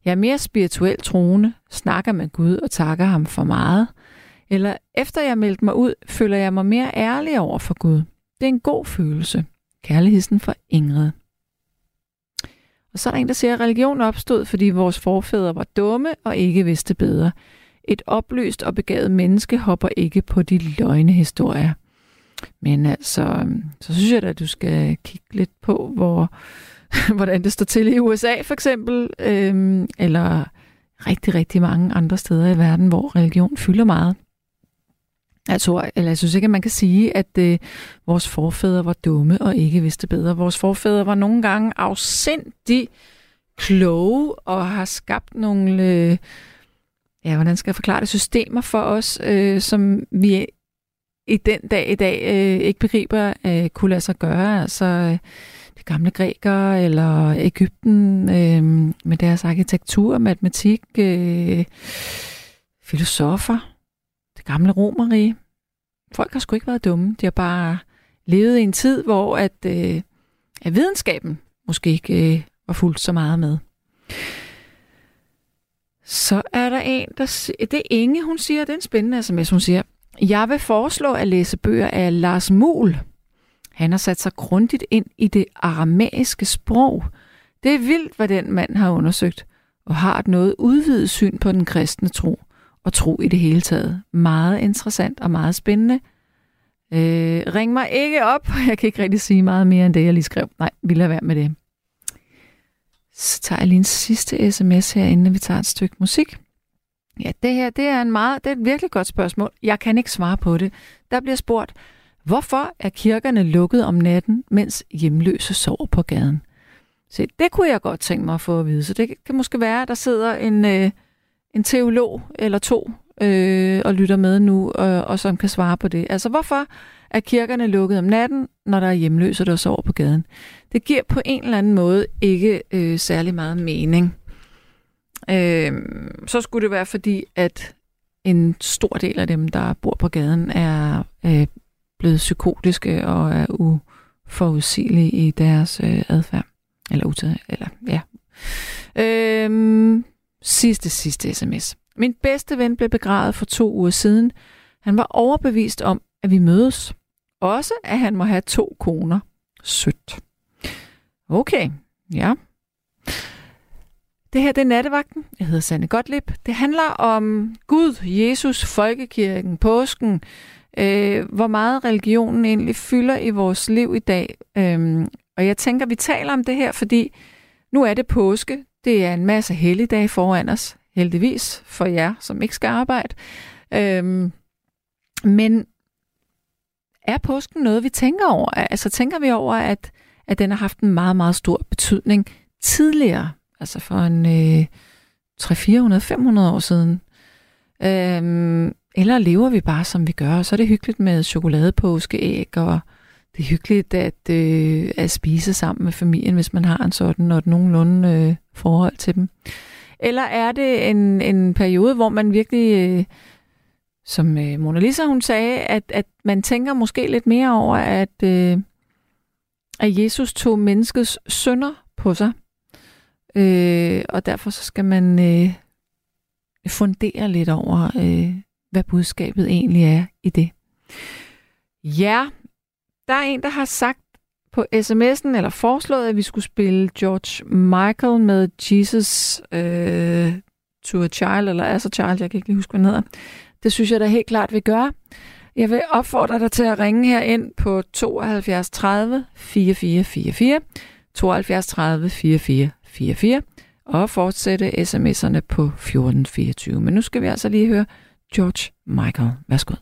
Jeg er mere spirituelt troende, snakker med Gud og takker ham for meget. Eller efter jeg meldte mig ud, føler jeg mig mere ærlig over for Gud. Det er en god følelse. Kærligheden for Ingrid. Og så er der en, der siger, at religion opstod, fordi vores forfædre var dumme og ikke vidste bedre. Et oplyst og begavet menneske hopper ikke på de løgnehistorier. Men altså, øhm, så synes jeg da, at du skal kigge lidt på, hvor, hvordan det står til i USA for eksempel, øhm, eller rigtig, rigtig mange andre steder i verden, hvor religion fylder meget. Jeg tror, eller jeg synes ikke, at man kan sige, at øh, vores forfædre var dumme og ikke vidste bedre. Vores forfædre var nogle gange afsindig kloge og har skabt nogle, øh, ja, hvordan skal jeg forklare det, systemer for os, øh, som vi i den dag i dag øh, ikke begriber, øh, kunne lade sig gøre. Altså øh, de gamle grækere eller Ægypten øh, med deres arkitektur, matematik, øh, filosofer, det gamle romerige. Folk har sgu ikke været dumme. De har bare levet i en tid, hvor at, øh, at videnskaben måske ikke øh, var fuldt så meget med. Så er der en, der det er Inge, hun siger, det er en spændende sms, hun siger, jeg vil foreslå at læse bøger af Lars Muhl. Han har sat sig grundigt ind i det aramæiske sprog. Det er vildt, hvad den mand har undersøgt, og har et noget udvidet syn på den kristne tro, og tro i det hele taget. Meget interessant og meget spændende. Øh, ring mig ikke op, jeg kan ikke rigtig sige meget mere end det, jeg lige skrev. Nej, vi lader være med det. Så tager jeg lige en sidste sms her, inden vi tager et stykke musik. Ja, det her det er, en meget, det er et virkelig godt spørgsmål. Jeg kan ikke svare på det. Der bliver spurgt, hvorfor er kirkerne lukket om natten, mens hjemløse sover på gaden? Se, det kunne jeg godt tænke mig at få at vide. Så det kan måske være, at der sidder en, øh, en teolog eller to øh, og lytter med nu, øh, og som kan svare på det. Altså, hvorfor er kirkerne lukket om natten, når der er hjemløse, der sover på gaden? Det giver på en eller anden måde ikke øh, særlig meget mening. Øh, så skulle det være fordi, at en stor del af dem, der bor på gaden, er øh, blevet psykotiske og er uforudsigelige i deres øh, adfærd. Eller utid, eller ja. Øh, sidste, sidste sms. Min bedste ven blev begravet for to uger siden. Han var overbevist om, at vi mødes. Også, at han må have to koner. Sødt. Okay, ja. Det her det er Nattevagten. Jeg hedder Sanne Gottlieb. Det handler om Gud, Jesus, folkekirken, påsken, øh, hvor meget religionen egentlig fylder i vores liv i dag. Øhm, og jeg tænker, vi taler om det her, fordi nu er det påske. Det er en masse helligdage foran os, heldigvis for jer, som ikke skal arbejde. Øhm, men er påsken noget, vi tænker over? Altså tænker vi over, at, at den har haft en meget, meget stor betydning tidligere? Altså for en øh, 300, 500 år siden. Øhm, eller lever vi bare, som vi gør? Så er det hyggeligt med chokoladepåskeæg, og det er hyggeligt at, øh, at spise sammen med familien, hvis man har en sådan, og et nogenlunde øh, forhold til dem. Eller er det en, en periode, hvor man virkelig, øh, som øh, Mona Lisa hun sagde, at, at man tænker måske lidt mere over, at, øh, at Jesus tog menneskets synder på sig. Øh, og derfor så skal man øh, fundere lidt over, øh, hvad budskabet egentlig er i det. Ja, der er en, der har sagt på sms'en, eller foreslået, at vi skulle spille George Michael med Jesus øh, to a Child, eller As a Child, jeg kan ikke lige huske, hvad den hedder. Det synes jeg da helt klart, vi gør. Jeg vil opfordre dig til at ringe her ind på 72 30 4444, 72 30 44 og fortsætte sms'erne på 1424. Men nu skal vi altså lige høre George Michael. Værsgo.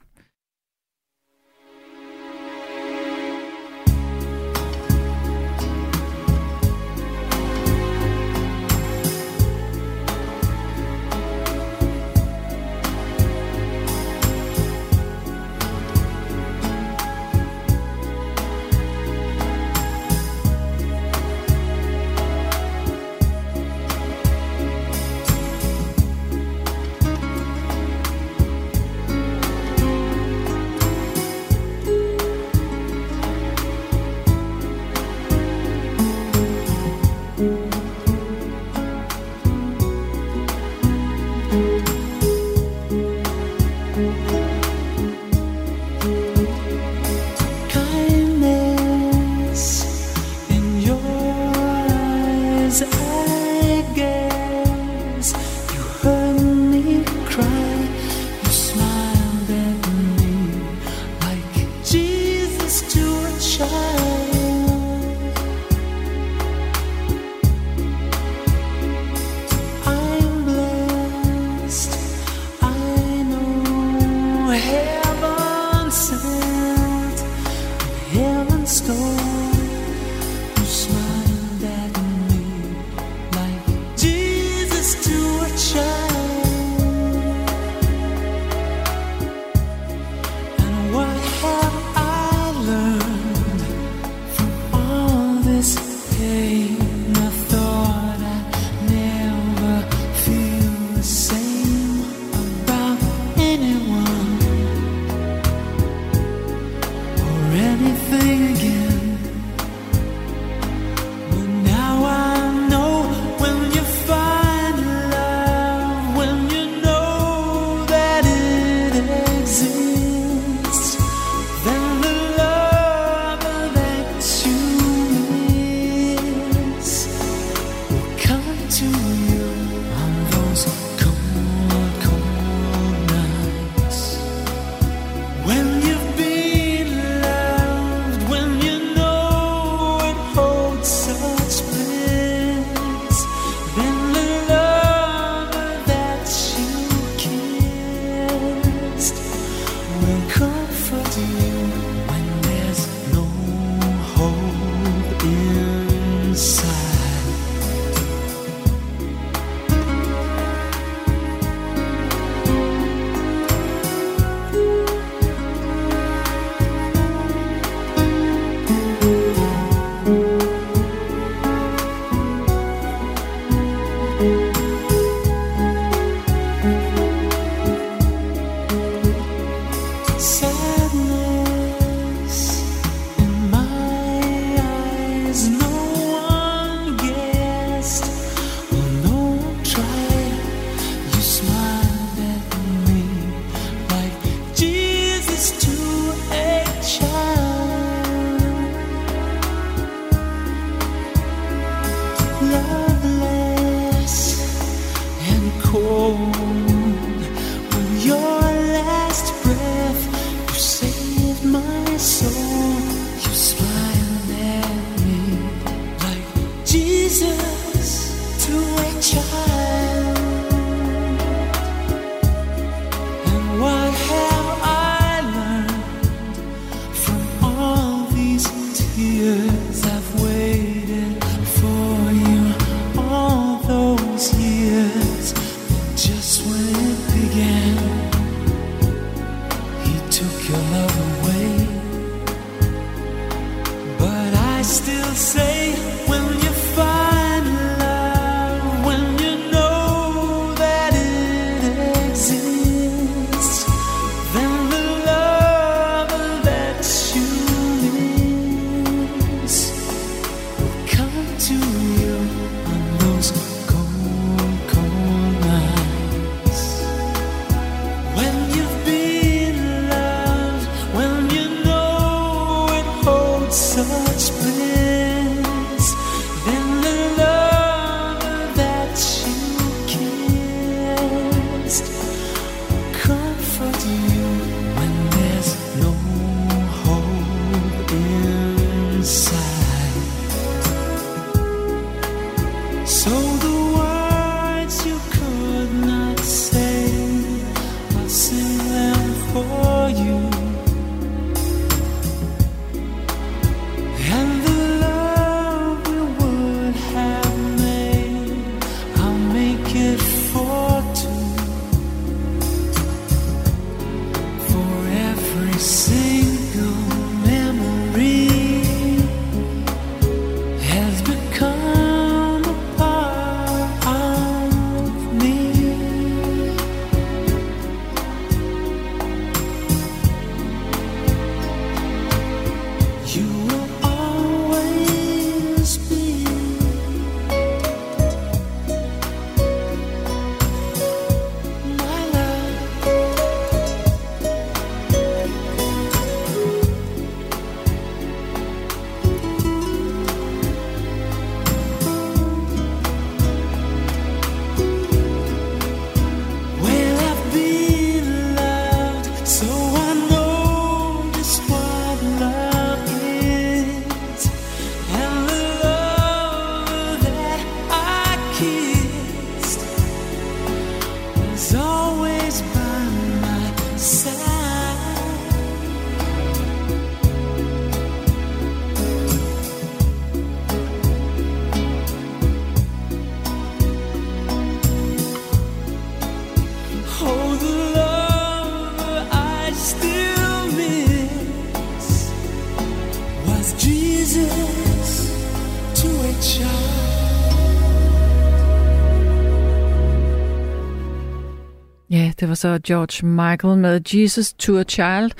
Det var så George Michael med Jesus to a Child.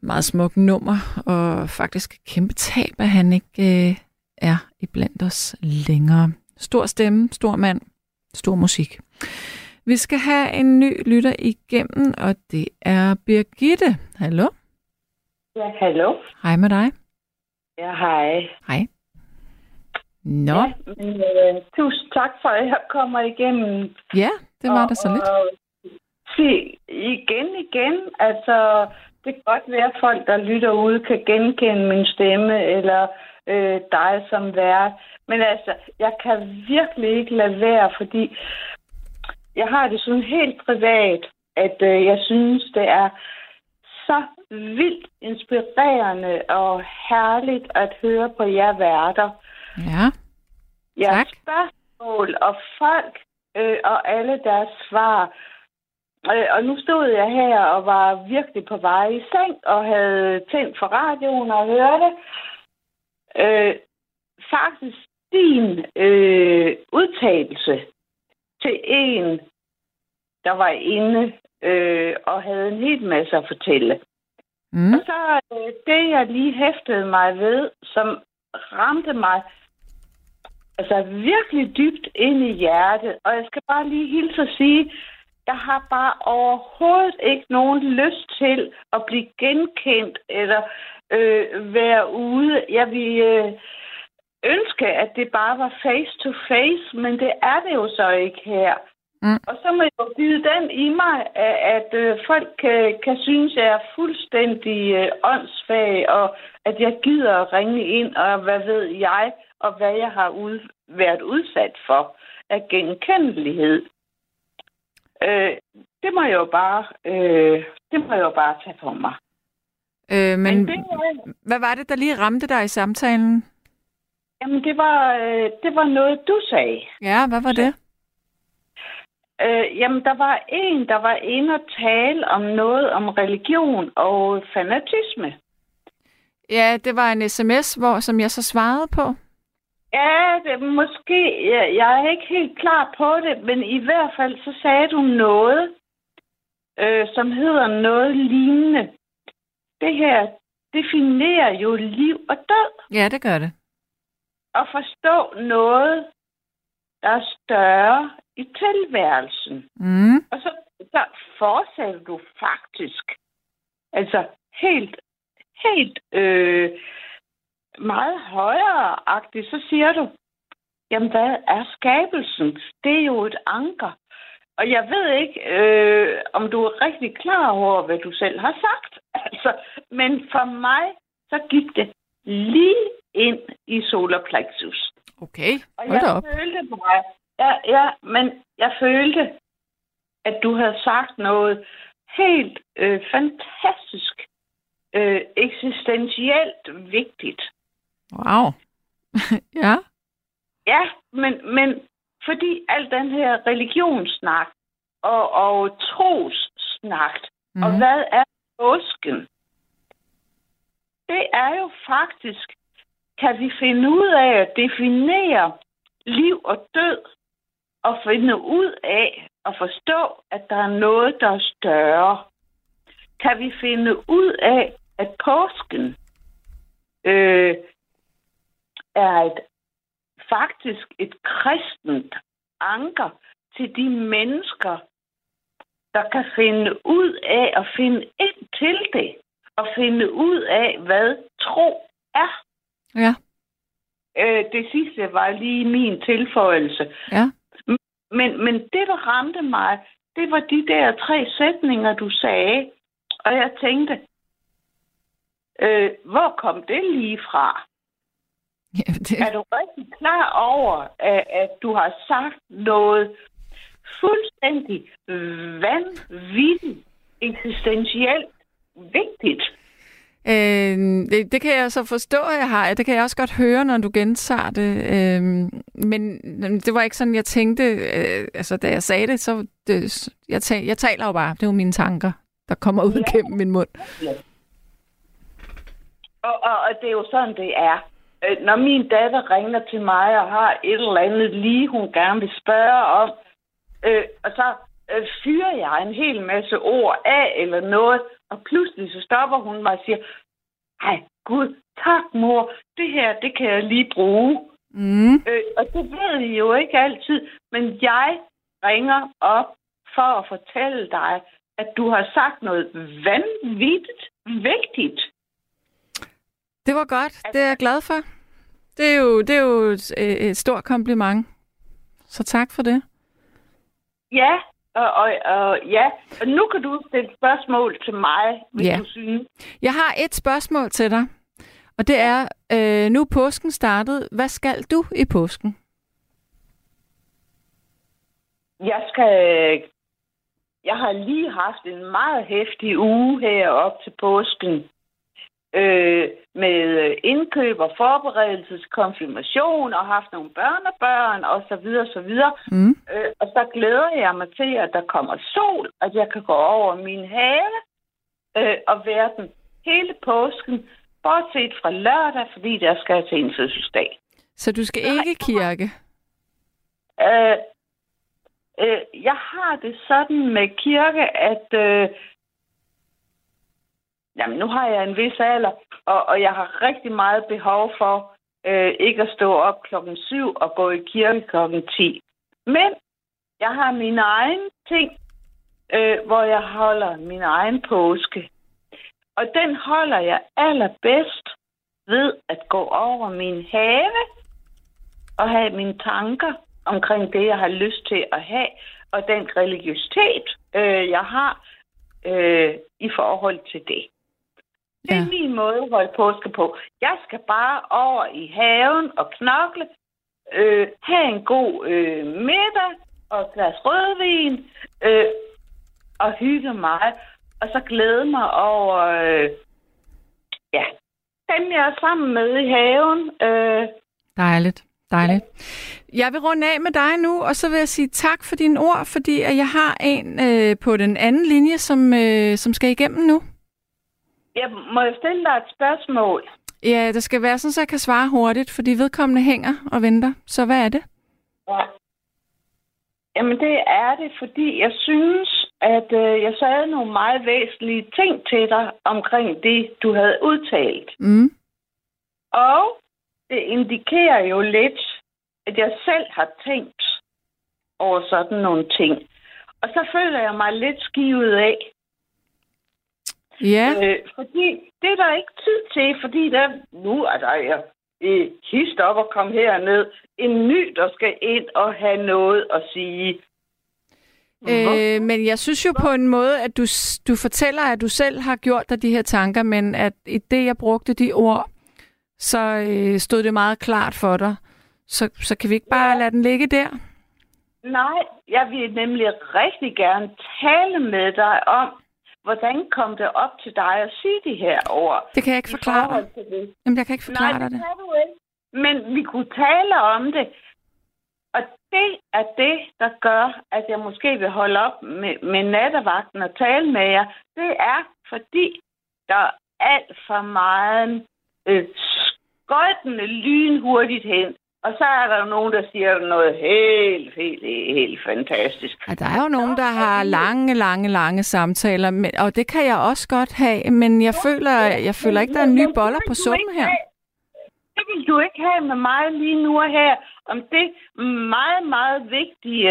Meget smuk nummer, og faktisk kæmpe tab, at han ikke øh, er iblandt os længere. Stor stemme, stor mand, stor musik. Vi skal have en ny lytter igennem, og det er Birgitte. Hallo? Ja, hallo. Hej med dig. Ja, hej. Hej. Nå, Ja, men, øh, tusind tak for, at jeg kommer igennem. ja, det var der så lidt. Og, sig igen, igen, altså, det kan godt være, at folk, der lytter ude, kan genkende min stemme, eller øh, dig som vært. Men altså, jeg kan virkelig ikke lade være, fordi jeg har det sådan helt privat, at øh, jeg synes, det er så vildt inspirerende og herligt at høre på jer værter. Ja, jeres Tak. spørgsmål og folk øh, og alle deres svar. Og nu stod jeg her og var virkelig på vej i seng og havde tændt for radioen og hørte øh, faktisk din øh, udtalelse til en, der var inde øh, og havde en hel masse at fortælle. mm. Og så øh, det, jeg lige hæftede mig ved, som ramte mig altså virkelig dybt ind i hjertet. Og jeg skal bare lige hilse og sige, jeg har bare overhovedet ikke nogen lyst til at blive genkendt eller øh, være ude. Jeg vil øh, ønske, at det bare var face to face, men det er det jo så ikke her. Mm. Og så må jeg jo bide den i mig, at, at øh, folk kan, kan synes, at jeg er fuldstændig øh, åndssvag, og at jeg gider at ringe ind, og hvad ved jeg, og hvad jeg har ud, været udsat for af genkendelighed. Øh, det må jeg jo bare, øh, det må jeg jo bare tage på mig. Øh, men Men det, hvad var det, der lige ramte dig i samtalen? jamen, det var, øh, det var noget, du sagde. Ja, hvad var det? Øh, jamen, der var en, der var inde og tale om noget om religion og fanatisme. Ja, det var en sms, hvor, som jeg så svarede på. Ja, det, måske. Jeg, jeg er ikke helt klar på det, men i hvert fald så sagde du noget, øh, som hedder noget lignende. Det her definerer jo liv og død. Ja, det gør det. At forstå noget, der er større i tilværelsen. Mm. Og så, så fortsætter du faktisk. Altså helt, helt øh, meget højere-agtigt, så siger du, jamen hvad er skabelsen? Det er jo et anker. Og jeg ved ikke, øh, om du er rigtig klar over, hvad du selv har sagt. Altså, men for mig, så gik det lige ind i solar plexus. Okay, Og hold da jeg op. følte mig, ja, ja, men jeg følte, at du havde sagt noget helt øh, fantastisk, øh, eksistentielt vigtigt. Wow. ja. Ja, men, men fordi al den her religionssnak og, og trossnak, mm. Og hvad er påsken? Det er jo faktisk, kan vi finde ud af at definere liv og død, og finde ud af at forstå, at der er noget, der er større. Kan vi finde ud af, at påsken øh, er et faktisk et kristent anker til de mennesker, der kan finde ud af at finde ind til det, og finde ud af, hvad tro er. Ja. Øh, det sidste var lige min tilføjelse. Ja. Men, men det, der ramte mig, det var de der tre sætninger, du sagde. Og jeg tænkte, øh, hvor kom det lige fra? Ja det, Er du rigtig klar over, at, at du har sagt noget fuldstændig vanvittigt, eksistentielt vigtigt? øh, det, det kan jeg så forstå, at jeg har. Det kan jeg også godt høre, når du gentager det. Øh, men det var ikke sådan, jeg tænkte. Øh, altså, da jeg sagde det, så... Det, jeg, tal, jeg taler jo bare. Det er jo mine tanker, der kommer ud Ja. gennem min mund. Og, og, og det er jo sådan, det er. Øh, Når min datter ringer til mig og har et eller andet lige, hun gerne vil spørge om, øh, og så øh, fyrer jeg en hel masse ord af eller noget, og pludselig så stopper hun mig og siger, ej, gud, tak mor, det her, det kan jeg lige bruge. Mm. Øh, og det ved I jo ikke altid, men jeg ringer op for at fortælle dig, at du har sagt noget vanvittigt vigtigt. Det var godt. Det er jeg glad for. Det er jo, det er jo et, et stort kompliment. Så tak for det. Ja, og, og, og ja, og nu kan du stille spørgsmål til mig, hvis Ja. du synes. Jeg har et spørgsmål til dig. Og det er, øh, nu er påsken startet. Hvad skal du i påsken? Jeg skal... Jeg har lige haft en meget hæftig uge her op til påsken. Øh, med indkøb og forberedelse til konfirmation og haft nogle børnebørn og så videre, så videre. Mm. Øh, og så glæder jeg mig til, at der kommer sol, at jeg kan gå over min have øh, og være den hele påsken, bortset fra lørdag, fordi der skal jeg til en fødselsdag. Så du skal ikke kirke? Øh, øh, jeg har det sådan med kirke, at øh, jamen, nu har jeg en vis alder, og, og jeg har rigtig meget behov for øh, ikke at stå op klokken 7 og gå i kirke klokken 10. Men jeg har min egen ting, øh, hvor jeg holder min egen påske. Og den holder jeg allerbedst ved at gå over min have og have mine tanker omkring det, jeg har lyst til at have. og den religiøsitet, øh, jeg har øh, i forhold til det. Det er Ja. min måde at holde påske på. Jeg skal bare over i haven og knokle, øh, have en god øh, middag og et glas rødvin, øh, og hygge mig, og så glæde mig over, øh, ja, dem jeg er sammen med i haven. Øh, Dejligt. Dejligt. Jeg vil runde af med dig nu, og så vil jeg sige tak for dine ord, fordi jeg har en øh, på den anden linje, som, øh, som skal igennem nu. Jeg må jeg stille dig et spørgsmål. Ja, det skal være sådan, så jeg kan svare hurtigt, fordi vedkommende hænger og venter. Så hvad er det? Ja. Jamen det er det, fordi jeg synes, at øh, jeg sagde nogle meget væsentlige ting til dig omkring det, du havde udtalt. Mm. Og det indikerer jo lidt, at jeg selv har tænkt over sådan nogle ting. Og så føler jeg mig lidt skivet af. Ja, Øh, fordi det er der ikke tid til, fordi der, nu er der ja, øh, hist op og kom herned. En ny, der skal ind og have noget at sige. øh, men jeg synes jo på en måde, at du, du fortæller, at du selv har gjort dig de her tanker, men at i det, jeg brugte de ord, så øh, stod det meget klart for dig. Så, så kan vi ikke bare lade den ligge der? Nej, jeg vil nemlig rigtig gerne tale med dig om, hvordan kom det op til dig at sige de her ord. Det kan jeg ikke forklare dig. det. Jamen, jeg kan ikke forklare Nej, dig det det. kan du ikke. Men vi kunne tale om det. Og det er det, der gør, at jeg måske vil holde op med, med nattevagten og tale med jer. Det er, fordi der er alt for meget øh, skøjtende lynhurtigt hen. Og så er der jo nogen, der siger noget helt, helt, helt, fantastisk. Ja, der er jo nogen, der har lange, lange, lange samtaler, men, og det kan jeg også godt have, men jeg føler, jeg føler ikke, der er nye boller på suppen her. Det vil du ikke have med mig lige nu og her, om det meget, meget vigtige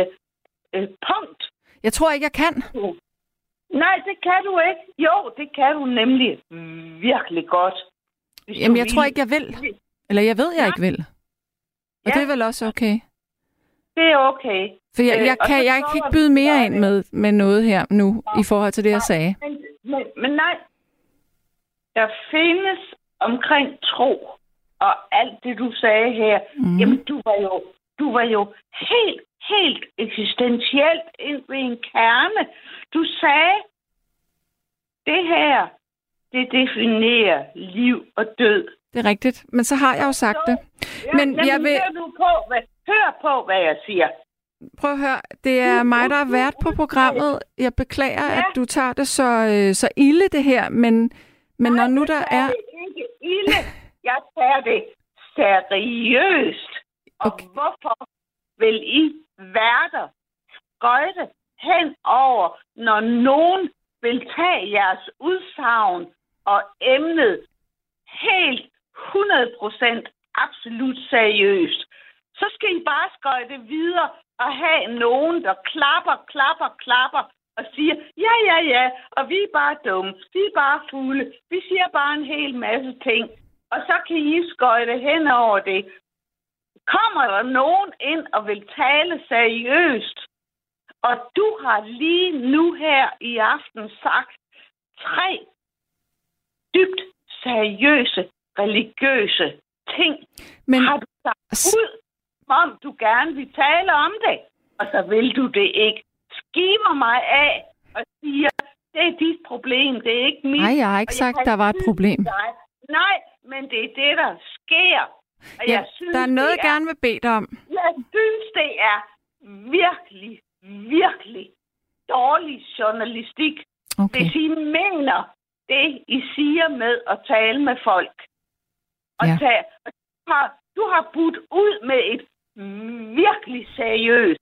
øh, punkt. Jeg tror ikke, jeg kan. Nej, det kan du ikke. Jo, det kan du nemlig virkelig godt. Jamen, jeg vil. tror ikke, jeg vil. Eller jeg ved, jeg ikke vil. Og Ja. det er vel også okay. Det er okay. For jeg, Øh, jeg, kan, jeg kan ikke byde mere ind med, med noget her nu, i forhold til det, jeg sagde. Men, men, men nej, der findes omkring tro og alt det, du sagde her. Mm. Jamen, du var jo, du var jo helt, helt eksistentielt ind ved en kerne. Du sagde, det her, det definerer liv og død. Det er rigtigt. Men så har jeg jo sagt det. Ja, Men jamen, jeg vil- Hør, nu på, hvad, hør på, hvad jeg siger. Prøv at høre, det er mig, der er vært på programmet. Jeg beklager, Ja. at du tager det så, øh, så ilde, det her, men, men når nu der er... det ikke ilde. Jeg tager det seriøst. Og Okay. hvorfor vil I værter skøjte hen over, når nogen vil tage jeres udsagn og emnet helt 100% absolut seriøst? Så skal I bare skøjte videre og have nogen, der klapper, klapper, klapper og siger, ja, ja, ja, og vi er bare dumme, vi er bare fulde, vi siger bare en hel masse ting, og så kan I skøjte hen over det. Kommer der nogen ind og vil tale seriøst, og du har lige nu her i aften sagt tre dybt seriøse, religiøse ting, Men har du sagt ud, som om du gerne vil tale om det, og så vil du det ikke. Skiver mig af og siger, det er dit problem, det er ikke mit. nej, jeg har ikke og sagt, der var et problem. dig, Nej, men det er det, der sker. Og Ja, jeg synes, der er noget, jeg gerne vil bede dig om. Jeg synes, det er virkelig, virkelig dårlig journalistik, Okay. hvis I mener det, I siger med at tale med folk. Og Ja. tage, du, har, du har budt ud med et virkelig seriøst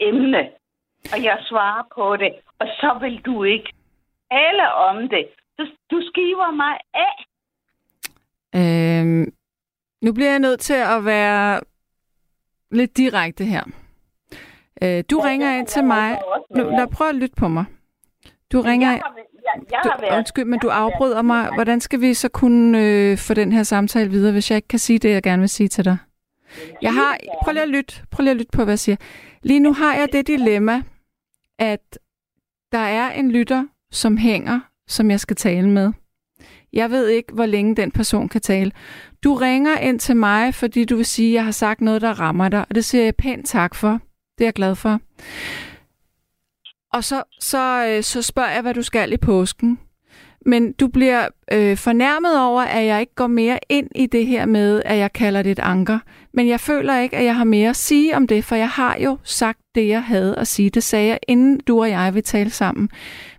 emne, og jeg svarer på det, og så vil du ikke tale om det. Så du skiver mig af. Øhm, nu bliver jeg nødt til at være lidt direkte her. Øh, du Ja, ringer ind til mig. Nu, lad prøv at lytte på mig. Du ringer Jeg har, jeg, har du, været, undskyld, men du afbryder mig. Hvordan skal vi så kunne øh, få den her samtale videre, hvis jeg ikke kan sige det, jeg gerne vil sige til dig? Jeg har, prøv lige at lytte, prøv lige at lytte på, hvad jeg siger. Lige nu har jeg det dilemma, at der er en lytter, som hænger, som jeg skal tale med. Jeg ved ikke, hvor længe den person kan tale. Du ringer ind til mig, fordi du vil sige, at jeg har sagt noget, der rammer dig, og det siger jeg pænt tak for. Det er jeg glad for. Og så, så, øh, så spørger jeg, hvad du skal i påsken. Men du bliver øh, fornærmet over, at jeg ikke går mere ind i det her med, at jeg kalder det et anker. Men jeg føler ikke, at jeg har mere at sige om det, for jeg har jo sagt det, jeg havde at sige. Det sagde jeg, inden du og jeg vil tale sammen.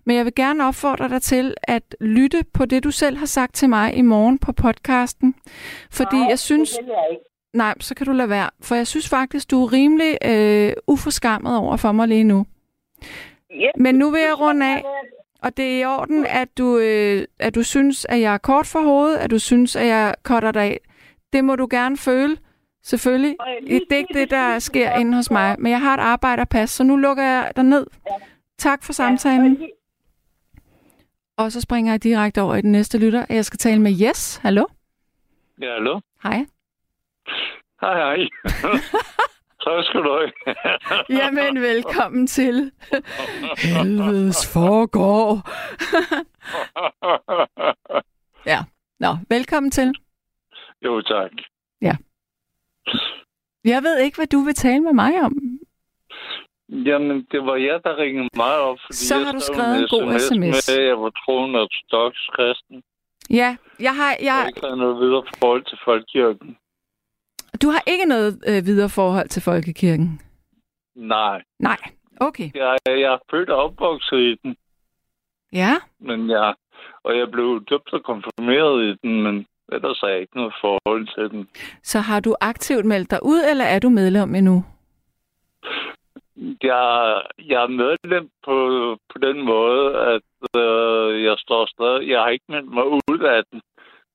Men jeg vil gerne opfordre dig til at lytte på det, du selv har sagt til mig i morgen på podcasten. Fordi Nej, jeg synes... Det jeg ikke. Nej, så kan du lade være. For jeg synes faktisk, du er rimelig øh, uforskammet over for mig lige nu. Men nu vil jeg runde af. Og det er i orden, at du, øh, at du synes, at jeg er kort for hovedet, at du synes, at jeg cutter dig af. Det må du gerne føle, selvfølgelig. Det er ikke det, der sker inde hos mig. Men jeg har et arbejderpas, så nu lukker jeg dig ned. Tak for samtalen. Og så springer jeg direkte over i den næste lytter. Jeg skal tale med Yes. Hallo? Ja, hallo? Hej. Hej, hej. så skal du have. Jamen, velkommen til Helvedes foregår. ja. Nå, velkommen til. jo, tak. Jeg ved ikke, hvad du vil tale med mig om. Jamen, det var jeg, der ringede mig op, fordi Så har du skrev skrevet en god sms. SMS. Med, at jeg var troende ortodox kristen. Ja, jeg har, Jeg jeg, ikke noget videre forhold til folkekirken. Du har ikke noget øh, videre forhold til folkekirken? Nej. Nej. Okay. Jeg, jeg er født og opvokset i den, Ja. men jeg, og jeg blev døbt og konfirmeret i den, men ellers har jeg ikke noget forhold til den. Så har du aktivt meldt dig ud, eller er du medlem endnu? Jeg, jeg er medlem på, på den måde, at øh, jeg står stadig... Jeg har ikke meldt mig ud af den.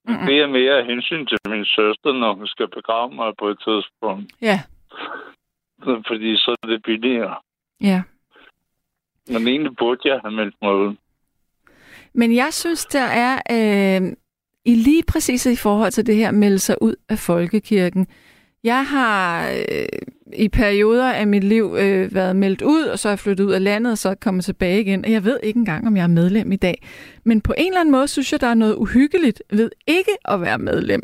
Mm-mm. Det er mere af hensyn til min søster, når hun skal begrave mig på et tidspunkt. Ja. Fordi så er det billigere. Ja. Men egentlig burde jeg have meldt mig ud. Men jeg synes, der er øh, i lige præcis i forhold til det her melde sig ud af folkekirken. Jeg har øh, i perioder af mit liv øh, været meldt ud, og så er jeg flyttet ud af landet, og så er kommet tilbage igen. Og jeg ved ikke engang, om jeg er medlem i dag. Men på en eller anden måde synes jeg, der er noget uhyggeligt ved ikke at være medlem.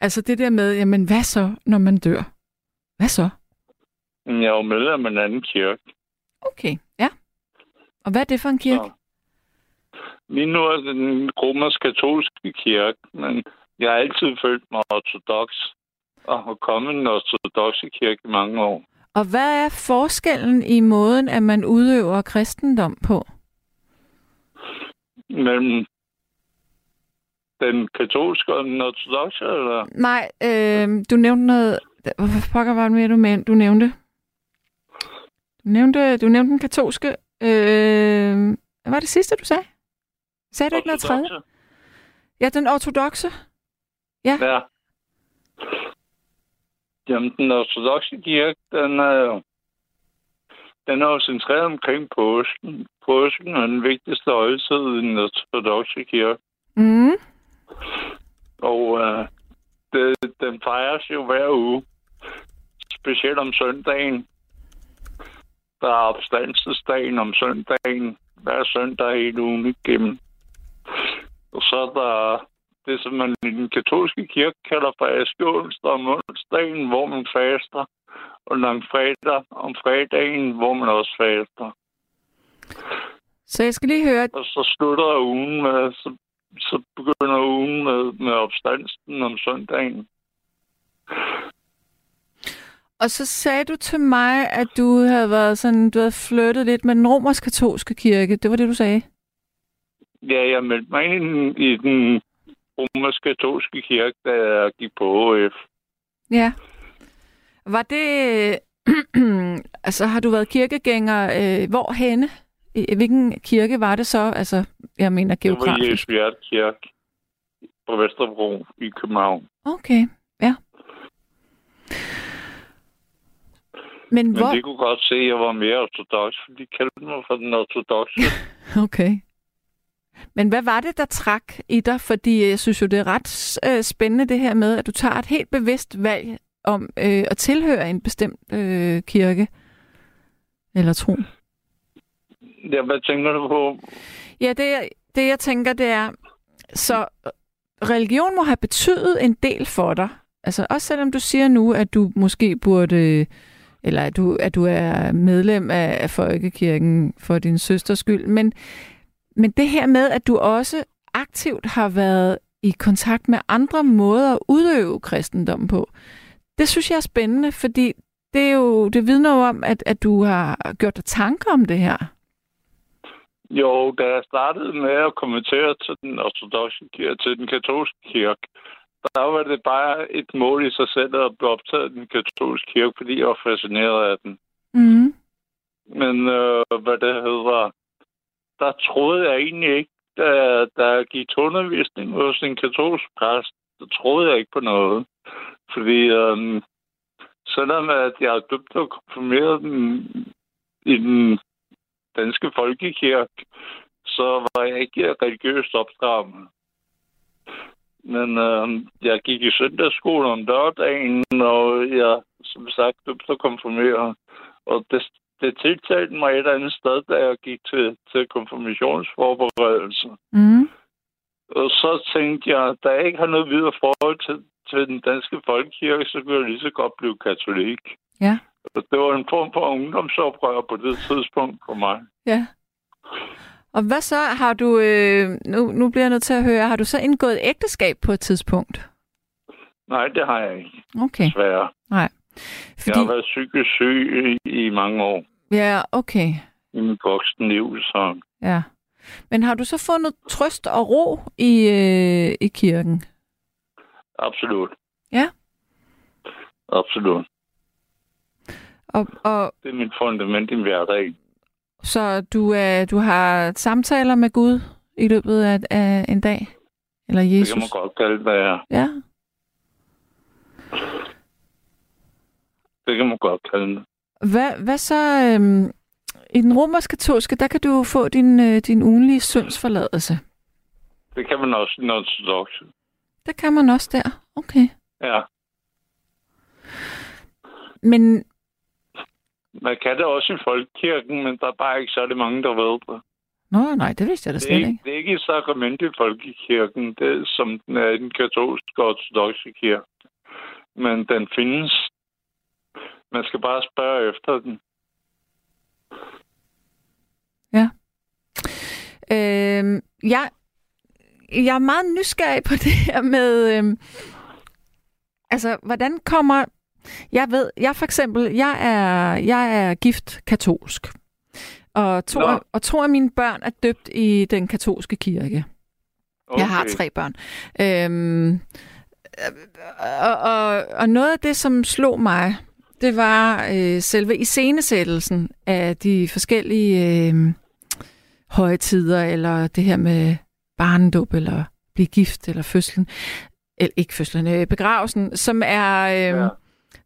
Altså det der med, jamen hvad så, når man dør? Hvad så? Jeg er jo medlem af en anden kirke. Okay, ja. Og hvad er det for en kirke? Så. Lige nu er det den romersk-katolske kirke, men jeg har altid følt mig ortodox og har kommet den ortodoxe kirke i mange år. Og hvad er forskellen i måden, at man udøver kristendom på? Mellem den katolske og den ortodoxe, eller? Nej, øh, du nævnte noget... Hvorfor pokker var det mere, du, men, du nævnte? Du nævnte, du nævnte den katolske... Øh, hvad var det sidste, du sagde? Sagde du ikke noget tredje? Ja, den ortodoxe. Ja. Jamen, den ortodoxe kirke, den er den er jo centreret omkring påsken. Påsken er den vigtigste højtid i den ortodoxe kirke. Mm. Og øh, det, den fejres jo hver uge. Specielt om søndagen. Der er opstandelsesdagen om søndagen. Hver søndag hele ugen igennem. Og så er der det, som man i den katolske kirke kalder for askeonsdag om onsdagen, hvor man faster. Og langfredag om fredagen, hvor man også faster. Så jeg skal lige høre... Og så slutter ugen med, så, så begynder ugen med, med opstandelsen om søndagen. Og så sagde du til mig, at du havde været sådan, du havde flyttet lidt med den romersk-katolske kirke. Det var det, du sagde? Ja, jeg meldte mig ind i den, i den romersk-katolske kirke, da jeg gik på HF. Ja. Var det... altså, har du været kirkegænger øh, hvorhenne? I, hvilken kirke var det så? Altså, jeg mener Det var geografisk. Jesu Kirke på Vesterbro i København. Okay, ja. Men, Men hvor... de kunne godt se, at jeg var mere ortodox, for de kaldte mig for den ortodoxe. Okay. Men hvad var det, der trak i dig? Fordi jeg synes jo, det er ret øh, spændende det her med, at du tager et helt bevidst valg om øh, at tilhøre en bestemt øh, kirke eller tro. Ja, hvad tænker du på? Ja, det, jeg- det jeg tænker, det er, så religion må have betydet en del for dig. Altså også selvom du siger nu, at du måske burde, eller at du, at du er medlem af, af folkekirken for din søsters skyld, men, men det her med, at du også aktivt har været i kontakt med andre måder at udøve kristendommen på, det synes jeg er spændende, fordi det, er jo, det vidner jo om, at, at du har gjort dig tanker om det her. Jo, da jeg startede med at kommentere til den ortodoxe kirke, til den katolske kirke, der var det bare et mål i sig selv at blive optaget den katolske kirke, fordi jeg var fascineret af den. Mm. Men øh, hvad det hedder, der troede jeg egentlig ikke, da, da jeg gik til undervisning hos en katolsk præst, der troede jeg ikke på noget. Fordi øhm, selvom at jeg er døbt og konfirmeret den, i den danske folkekirke, så var jeg ikke religiøst opdraget. Men øh, jeg gik i søndagsskole om dørdagen, og jeg som sagt døbt og konfirmeret. Og det, det tiltalte mig et eller andet sted, da jeg gik til, til konfirmationsforberedelse. Mm. Og så tænkte jeg, da jeg ikke har noget videre forhold til, til den danske folkekirke, så kunne jeg lige så godt blive katolik. Ja. Og det var en form for ungdomsoprør på det tidspunkt for mig. Ja. Og hvad så? Har du, øh, nu, nu bliver jeg nødt til at høre, har du så indgået et ægteskab på et tidspunkt? Nej, det har jeg ikke, Okay, desværre. nej. Jeg Fordi, har været psykisk syg i, mange år ja, okay, i mit voksne liv, så ja. Men har du så fundet trøst og ro i, øh, i kirken? absolut. Ja. Absolut. Og, og Det er mit fundament i min hverdag. så du, er, du har samtaler med Gud i løbet af, af en dag? Eller Det Jesus? kan man godt kalde, jeg er. Ja, Det kan man godt kalde det. Hvad, hvad så øhm, i den romersk-katolske, der kan du få din, øh, din ugenlige syndsforladelse. Det kan man også i den ortodoxe. Det kan man også der. Okay. Ja. Men Man kan det også i folkekirken, men der er bare ikke særlig mange, der ved det. Nå, nej, det vidste jeg da slet ikke, ikke. det er ikke et sakrament i folkekirken, det er, som den er i den katolske og ortodoxe kirke. Men den findes. Man skal bare spørge efter den. Øhm, jeg, jeg er meget nysgerrig på det her med, øhm, altså, hvordan kommer... Jeg ved, jeg for eksempel, jeg er, jeg er gift katolsk. Og to, Nå. og to af mine børn er døbt i den katolske kirke. Okay. Jeg har tre børn. Øhm, og, og, og noget af det, som slog mig, det var øh, selve iscenesættelsen af de forskellige øh, højtider, eller det her med barnedåb, eller blive gift, eller fødslen. Eller ikke fødslen, øh, begravelsen, som er... Øh, Ja.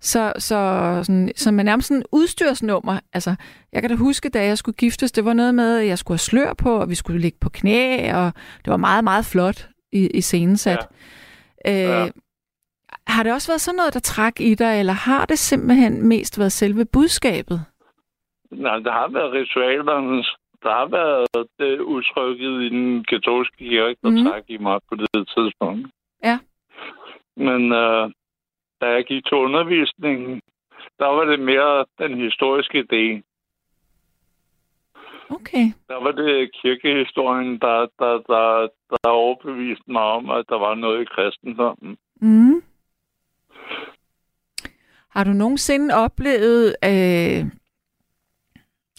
så, så, sådan, som er nærmest sådan en udstyrsnummer. Altså, jeg kan da huske, da jeg skulle giftes, det var noget med, at jeg skulle have slør på, og vi skulle ligge på knæ, og det var meget, meget flot i, i scenesat. Ja. Øh, Ja. Har det også været sådan noget, der træk i dig, eller har det simpelthen mest været selve budskabet? Nej, der har været ritualerne. Der har været det udtrykket i den katolske kirke, der mm. træk i mig på det tidspunkt. Ja. Men øh, da jeg gik til undervisningen, der var det mere den historiske del. Okay. Der var det kirkehistorien, der, der, der, der overbeviste mig om, at der var noget i kristendommen. Mm. Har du nogensinde oplevet, øh,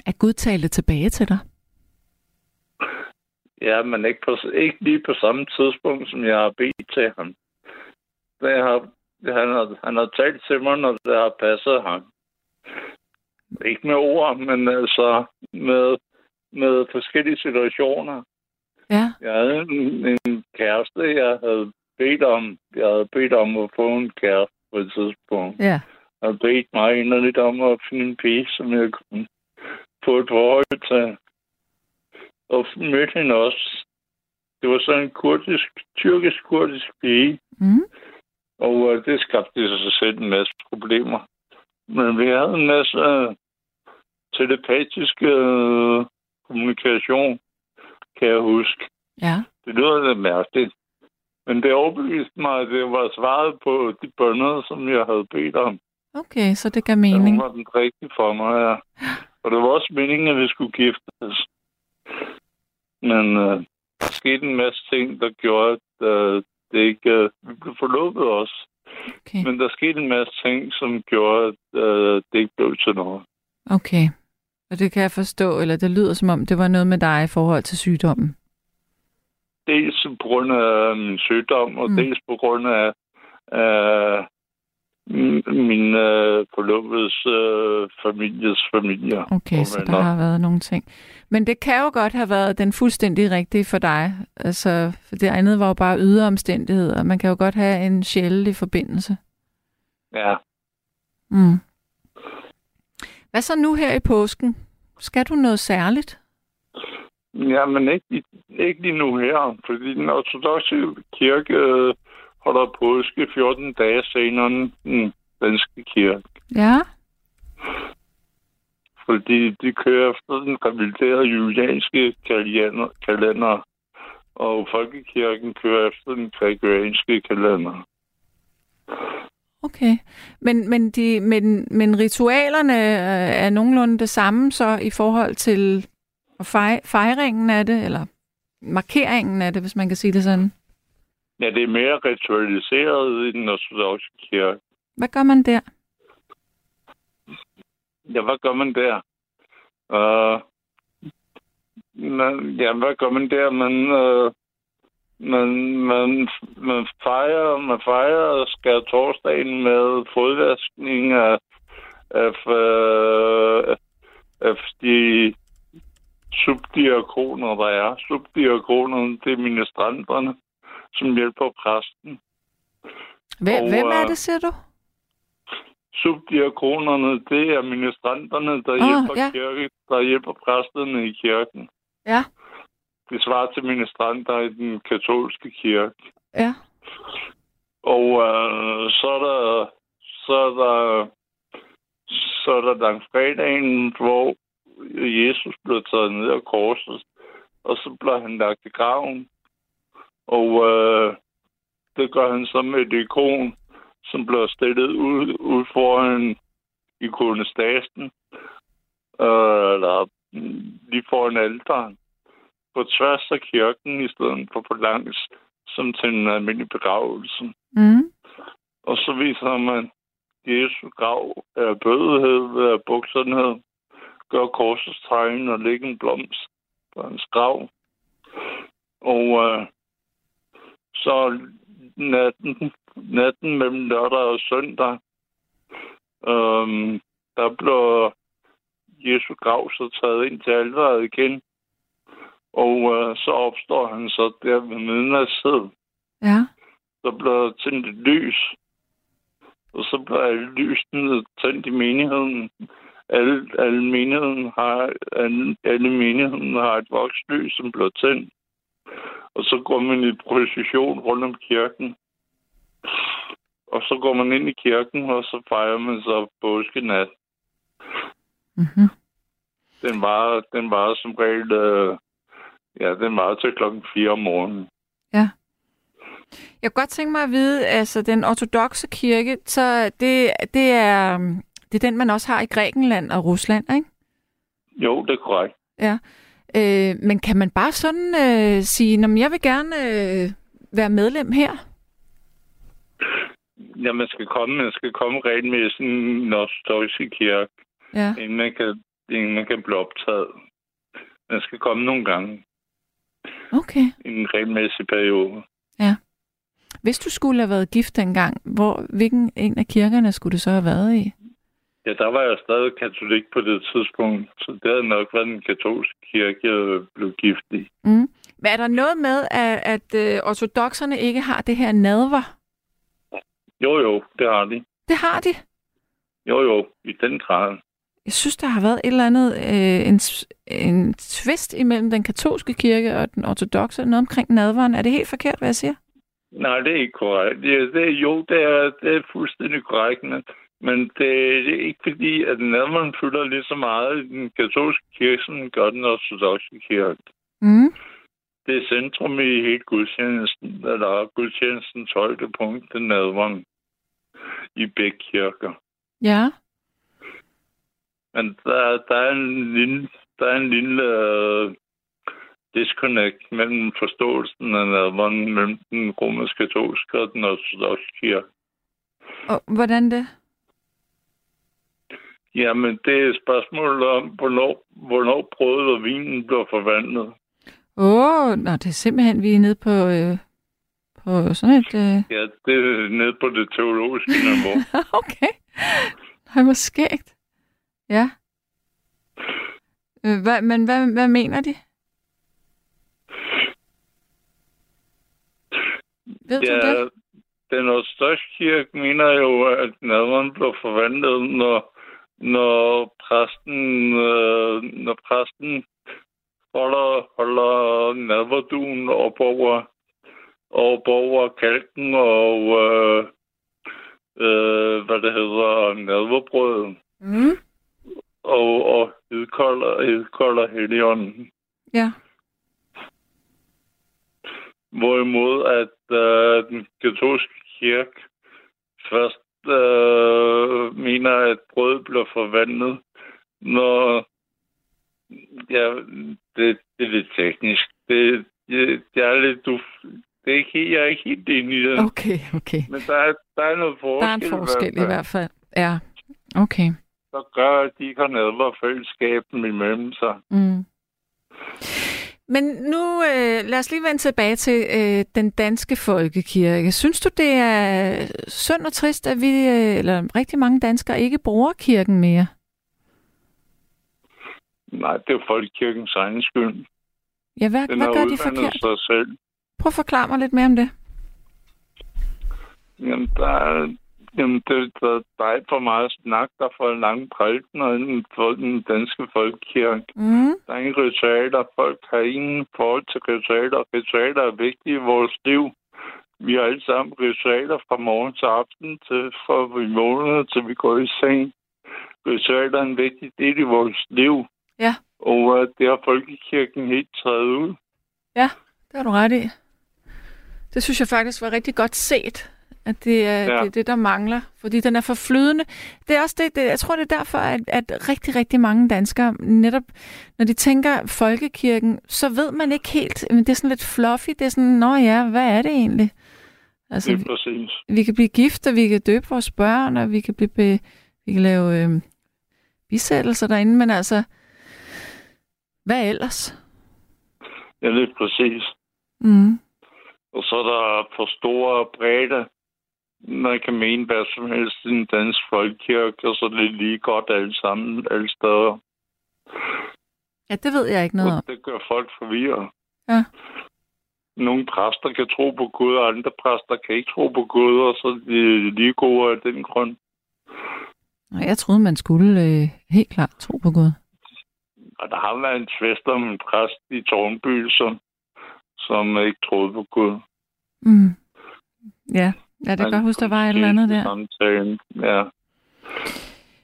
at Gud talte tilbage til dig? Ja, men ikke, på, ikke lige på samme tidspunkt, som jeg har bedt til ham. Det har, han, har, han har talt til mig, når det har passet ham. Ikke med ord, men altså med, med forskellige situationer. Ja. Jeg havde en, en kæreste, jeg havde bedt om. Jeg havde bedt om at få en kæreste på et tidspunkt. Ja. Havde bedt mig inderligt om at finde en pige, som jeg kunne få et forhold til. Og mødte hende også. Det var sådan en kurdisk, tyrkisk-kurdisk pige. Mm. Og øh, det skabte sig selv en masse problemer. Men vi havde en masse øh, telepatisk øh, kommunikation, kan jeg huske. Ja. Det lyder lidt mærkeligt. Men det overbeviste mig, at det var svaret på de bønder, som jeg havde bedt om. Okay, så det gav Ja, mening. hun var den rigtige for mig, ja. Og det var også meningen, at vi skulle giftes. Men øh, der skete en masse ting, der gjorde, at øh, det ikke... Øh, vi blev forlovet også. Okay. Men der skete en masse ting, som gjorde, at øh, det ikke blev til noget. Okay. Og det kan jeg forstå, eller det lyder som om, det var noget med dig i forhold til sygdommen. Dels på grund af min sygdom, og Mm. dels på grund af øh, min øh, forlovedes øh, families familier. Okay, så der har været nogle ting. Men det kan jo godt have været den fuldstændig rigtige for dig. Altså, for det andet var jo bare ydre omstændigheder. Man kan jo godt have en sjældent forbindelse. Ja. Mm. Hvad så nu her i påsken? Skal du noget særligt? Ja, men ikke, ikke lige nu her, fordi den ortodoxe kirke øh, holder påske 14 dage senere end den danske kirke. Ja. Fordi de kører efter den reviderede julianske kalender, kalender, og folkekirken kører efter den gregorianske kalender. Okay. Men, men, de, men, men ritualerne øh, er nogenlunde det samme så i forhold til fej, fejringen af det, eller markeringen af det, hvis man kan sige det sådan. Ja, det er mere ritualiseret i den ortodoxe kirke. Hvad gør man der? Ja, hvad gør man der? Uh, man, ja, hvad gør man der? Man, uh, man, man, man fejrer, man fejrer skær torsdagen med fodvaskning af, af, uh, af de subdiakoner, der er. Subdiakonerne, det er ministranterne, som hjælper præsten. Hvem, Og, hvem er øh, det, siger du? Subdiakonerne, det er ministranterne, der, Ah, hjælper, ja. kirke, der hjælper præsterne i kirken. Ja. Det svarer til ministranter i den katolske kirke. Ja. Og øh, så er der så er der så er der langfredagen, hvor Jesus blev taget ned af korset, og så blev han lagt i graven. Og øh, det gør han så med et ikon, som bliver stillet ud, ud foran ikonostasen, øh, eller lige foran alderen, på tværs af kirken, i stedet for på langs, som til en almindelig begravelse. Mm. Og så viser man Jesu grav af bødighed, af buksernhed, gør korsets tegn og lægge en blomst på hans grav. Og øh, så natten, natten mellem lørdag og søndag, øh, der blev Jesu grav så taget ind til alderet igen. Og øh, så opstår han så der ved midnatstid Ja. så blev der tændt et lys. Og så blev alle lysene tændt i menigheden. Alle, alle, menigheden har, alle, alle menigheden har et vokslys, som blev tændt. Og så går man i procession rundt om kirken. Og så går man ind i kirken, og så fejrer man så påskenat. Mm-hmm. Den var, den var som regel, øh, ja, den var til klokken 4 om morgenen. Ja. Jeg kunne godt tænke mig at vide, altså den ortodoxe kirke, så det, det, er, det er den, man også har i Grækenland og Rusland, ikke? Jo, det er korrekt. Ja. Øh, men kan man bare sådan øh, sige, at jeg vil gerne øh, være medlem her? Ja, man skal komme, man skal komme regelmæssigt i den ortodoxe kirke. Ja. inden man kan, inden man kan blive optaget. Man skal komme nogle gange Okay. i en regelmæssig periode. Hvis du skulle have været gift dengang, hvor, hvilken en af kirkerne skulle det så have været i? Ja, der var jeg stadig katolik på det tidspunkt, så det havde nok været den katolske kirke, jeg blev gift i. Mm. Men er der noget med, at, at øh, ortodoxerne ikke har det her nadver? Jo, jo, det har de. Det har de. Jo, jo, i den grad. Jeg synes, der har været et eller andet, øh, en, en tvist imellem den katolske kirke og den ortodoxe, noget omkring nadveren. Er det helt forkert, hvad jeg siger? Nej, det er ikke korrekt. Ja, det, jo, det er, det er fuldstændig korrekt, men, men det, det er ikke fordi, at nadveren fylder lige så meget i den katolske kirke, som den gør den ortodoxe kirke. Mm. Det er centrum i hele gudstjenesten, eller gudstjenestens højdepunkt, den nadveren i begge kirker. Ja. Men der, der er en lille, der er en lille uh, disconnect mellem forståelsen af nadveren mellem den romersk-katolske og den ortodoxe kirke. Og hvordan det? Jamen, det er et spørgsmål om, hvornår, hvornår brødet og vinen bliver forvandlet. Åh, oh, nå, det er simpelthen, vi er nede på, øh, på sådan et... Øh... Ja, det er nede på det teologiske niveau. okay. Nej, hvor skægt. Ja. Øh, hvad, men hvad, hvad mener de? Ved du ja, det? den ortodoxe kirke mener jo, at nadveren bliver forvandlet, når, når præsten, øh, når præsten holder, holder nadverduen op over, op over kalken og øh, øh, hvad det hedder, nadverbrødet Mm. og, og hedkolder, hedkolder heligånden. Ja. Hvorimod at øh, den katolske kirke først øh, mener, at brødet bliver forvandlet, når ja, det, det er lidt teknisk. Det, det, det er lidt du, det er ikke, jeg er ikke helt enig i det. Okay, okay. Men der er, der er noget forskel, Der er en forskel i hvert fald. Ja. Okay. der gør, at de kan nadver fællesskaben imellem sig. Mm. Men nu øh, lad os lige vende tilbage til øh, den danske folkekirke. Synes du, det er synd og trist, at vi, øh, eller rigtig mange danskere, ikke bruger kirken mere? Nej, det er folkekirkens egen skyld. Ja, hvad, Den hvad gør de forkert? sig selv. Prøv at forklare mig lidt mere om det. Jamen, der er, jamen det, der, der er for meget snak, der er for lange prædikener inden for den danske folkekirke. Mm. Der er ingen ritualer. Folk har ingen forhold til ritualer. Ritualer er vigtige i vores liv. Vi har alle sammen ritualer fra morgen til aften, til fra vi vågner til vi går i seng. Ritualer er en vigtig del i vores liv. Ja. Og uh, det har folkekirken helt taget ud. Ja, det har du ret i. Det synes jeg faktisk var rigtig godt set, at det er Ja. det, det, der mangler. Fordi den er for flydende. Det er også det, det jeg tror, det er derfor, at, at rigtig, rigtig mange danskere netop, når de tænker folkekirken, så ved man ikke helt, men det er sådan lidt fluffy. Det er sådan, nå ja, hvad er det egentlig? Altså, Det er vi, præcis. vi kan blive gift, og vi kan døbe vores børn, og vi kan, blive, be, vi kan lave øh, bisættelser derinde, men altså, hvad ellers? Ja, det er præcis. Mm. Og så er der for store bredde. Man kan mene hvad som helst i den danske folkekirke, og så er det lige godt alle sammen, alle steder. Ja, det ved jeg ikke noget om. Det gør folk forvirret. Ja. Nogle præster kan tro på Gud, og andre præster kan ikke tro på Gud, og så er de lige gode af den grund. Jeg troede, man skulle øh, helt klart tro på Gud. Og der har været en tvist om en præst i Tornby, som, som ikke troede på Gud. Mm. Ja, ja det kan godt huske, der var et eller andet der. Samtalen, ja.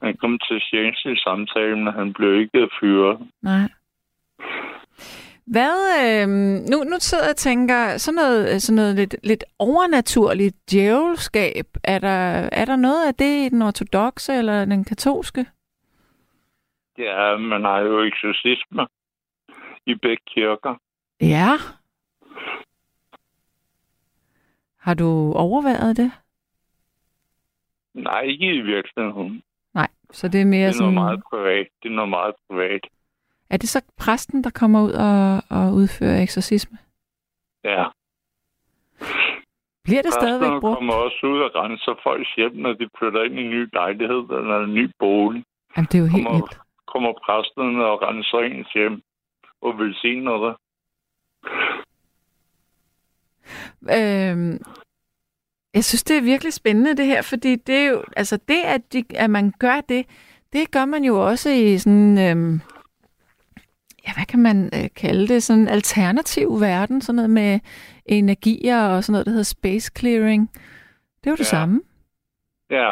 Han kom til tjeneste i samtalen, men han blev ikke fyret. Nej. Hvad, øh, nu, nu sidder jeg og tænker, sådan noget, sådan noget lidt, lidt overnaturligt djævelskab, er der, er der noget af det i den ortodoxe eller den katolske? Ja, man har jo eksorcisme i begge kirker. Ja. Har du overvejet det? Nej, ikke i virkeligheden. Nej, så det er mere Det er sådan... noget meget privat. Det er noget meget privat. Er det så præsten, der kommer ud og, og udfører eksorcisme? Ja. Bliver det stadigvæk Præsterne brugt? kommer også ud og renser folks hjem, når de flytter ind i en ny lejlighed eller en ny bolig. Jamen, det er jo helt Kommer, vildt. kommer præsterne og renser ens hjem og velsigner det. Øhm, jeg synes, det er virkelig spændende det her, fordi det er jo, altså det, at, de, at man gør det, det gør man jo også i sådan, øhm, ja, hvad kan man øh, kalde det, sådan en alternativ verden, sådan noget med energier og sådan noget, der hedder space clearing. Det er jo det Ja. samme. Ja,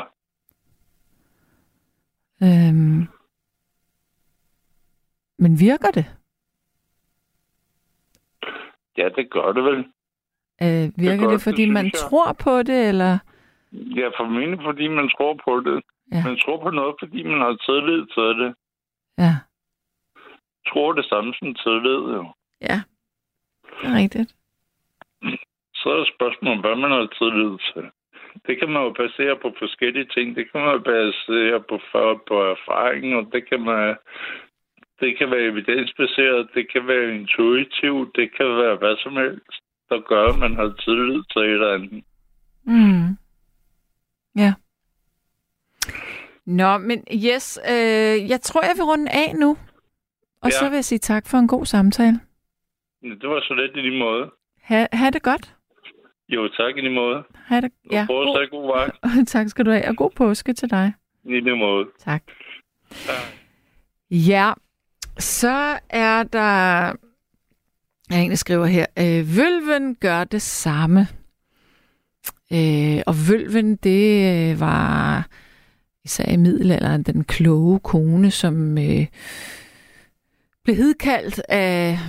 Øhm, men virker det? ja, det gør det vel. Øh, virker det, godt, fordi det man jeg. tror på det, eller? Ja, formentlig fordi man tror på det. Ja. Man tror på noget, fordi man har tillid til det. Ja, Tror det samme som tillid, jo. ja. Det er rigtigt. Så er spørgsmålet, hvad man har tillid til. Det kan man jo basere på forskellige ting. Det kan man basere på, for- på erfaring, og det kan man det kan være evidensbaseret, det kan være intuitivt, det kan være hvad som helst, der gør, at man har tillid til et eller andet. Mm. Ja. Nå, men yes, øh, jeg tror, jeg vil runde af nu. Og Ja. så vil jeg sige tak for en god samtale. Det var så lidt i lige måde. Ha, ha det godt. Jo, tak i lige måde. Ha det, Ja. at god, god vagt. tak skal du have, og god påske til dig. I lige måde. Tak. Ja. Ja, så er der... Jeg er en, der skriver her. Øh, vølven gør det samme. Øh, og vølven, det øh, var især i middelalderen den kloge kone, som øh, blev hedkaldt af,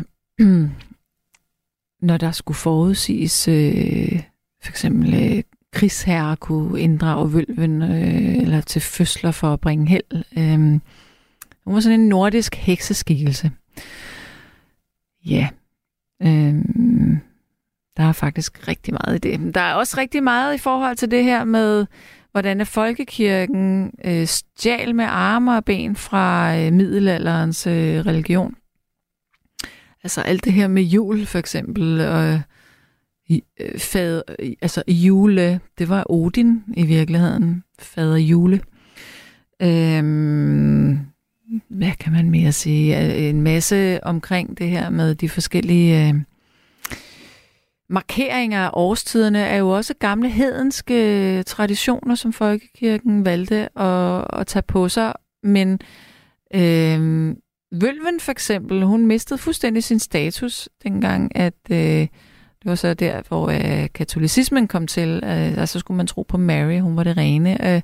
når der skulle forudsiges, øh, for eksempel øh, krigsherrer kunne inddrage vølven, øh, eller til fødsler for at bringe held. Øh, hun var sådan en nordisk hekseskikkelse. Ja. Øhm, der er faktisk rigtig meget i det. Der er også rigtig meget i forhold til det her med, hvordan folkekirken øh, stjal med arme og ben fra øh, middelalderens øh, religion. Altså alt det her med jul for eksempel, og øh, fader, altså jule, det var Odin i virkeligheden, fader jule. Øhm, hvad kan man mere sige? Øh, en masse omkring det her med de forskellige øh, markeringer af årstiderne er jo også gamle hedenske øh, traditioner, som folkekirken valgte at, at tage på sig. Men øh, Vølven for eksempel, hun mistede fuldstændig sin status dengang, at øh, det var så der, hvor øh, katolicismen kom til. Øh, altså skulle man tro på Mary, hun var det rene. Øh,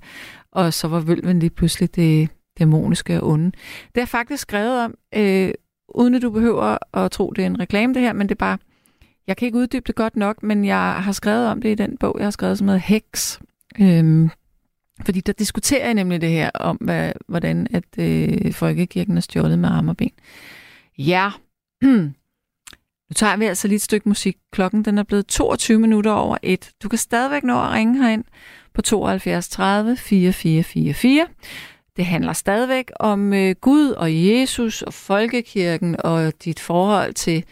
og så var Vølven lige pludselig det dæmoniske og onde. Det er faktisk skrevet om, øh, uden at du behøver at tro, det er en reklame det her, men det er bare, jeg kan ikke uddybe det godt nok, men jeg har skrevet om det i den bog, jeg har skrevet, som hedder Heks. Øhm, fordi der diskuterer jeg nemlig det her om, hvad, hvordan at øh, folkekirken er stjålet med arme og ben. Ja, nu tager vi altså lige et stykke musik. Klokken den er blevet 22 minutter over et. Du kan stadigvæk nå at ringe herind på 72 30 4444. Det handler stadigvæk om øh, Gud og Jesus og folkekirken og dit forhold til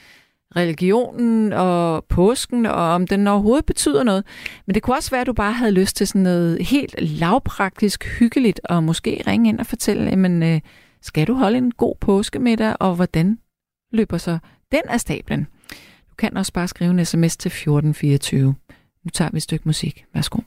religionen og påsken, og om den overhovedet betyder noget. Men det kunne også være, at du bare havde lyst til sådan noget helt lavpraktisk hyggeligt, og måske ringe ind og fortælle, jamen, øh, skal du holde en god påskemiddag, og hvordan løber så den af stablen? Du kan også bare skrive en sms til 1424. Nu tager vi et stykke musik. Værsgo.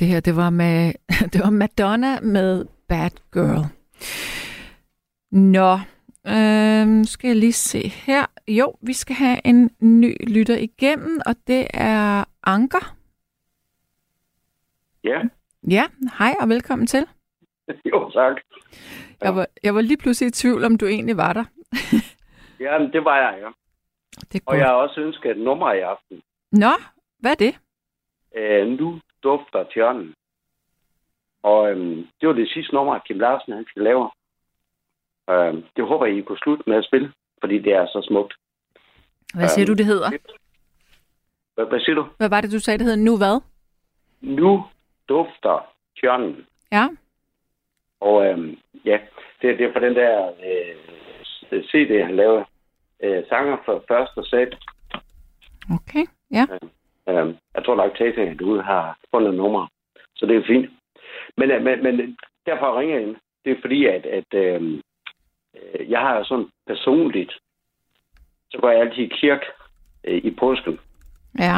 Det her, det var, med, det var Madonna med Bad Girl. Nå, øhm, skal jeg lige se her. Jo, vi skal have en ny lytter igennem, og det er Anker. Ja, Ja, hej og velkommen til. jo tak. Jeg var, jeg var lige pludselig i tvivl, om du egentlig var der. Ja, men det var jeg, ja. Det Og jeg har også ønsket et nummer i aften. Nå, hvad er det? Øh, nu dufter tjørnen. Og øhm, det var det sidste nummer, Kim Larsen han skal lave. Øhm, det håber jeg, I kunne slutte med at spille, fordi det er så smukt. Hvad siger du, det hedder? Hvad, hvad siger du? Hvad var det, du sagde, det hedder nu hvad? Nu dufter tjørnen. Ja, Og øhm, ja, det, det er fra den der øh, CD, han lavede. Øh, sanger for første sæt. okay. Ja, Øhm, jeg tror at du har fundet nummer. Så det er fint. Men, øh, men, men derfor ringer jeg ind. Det er fordi, at, at øh, øh, jeg har sådan personligt, så går jeg altid i kirke øh, i påsken. ja.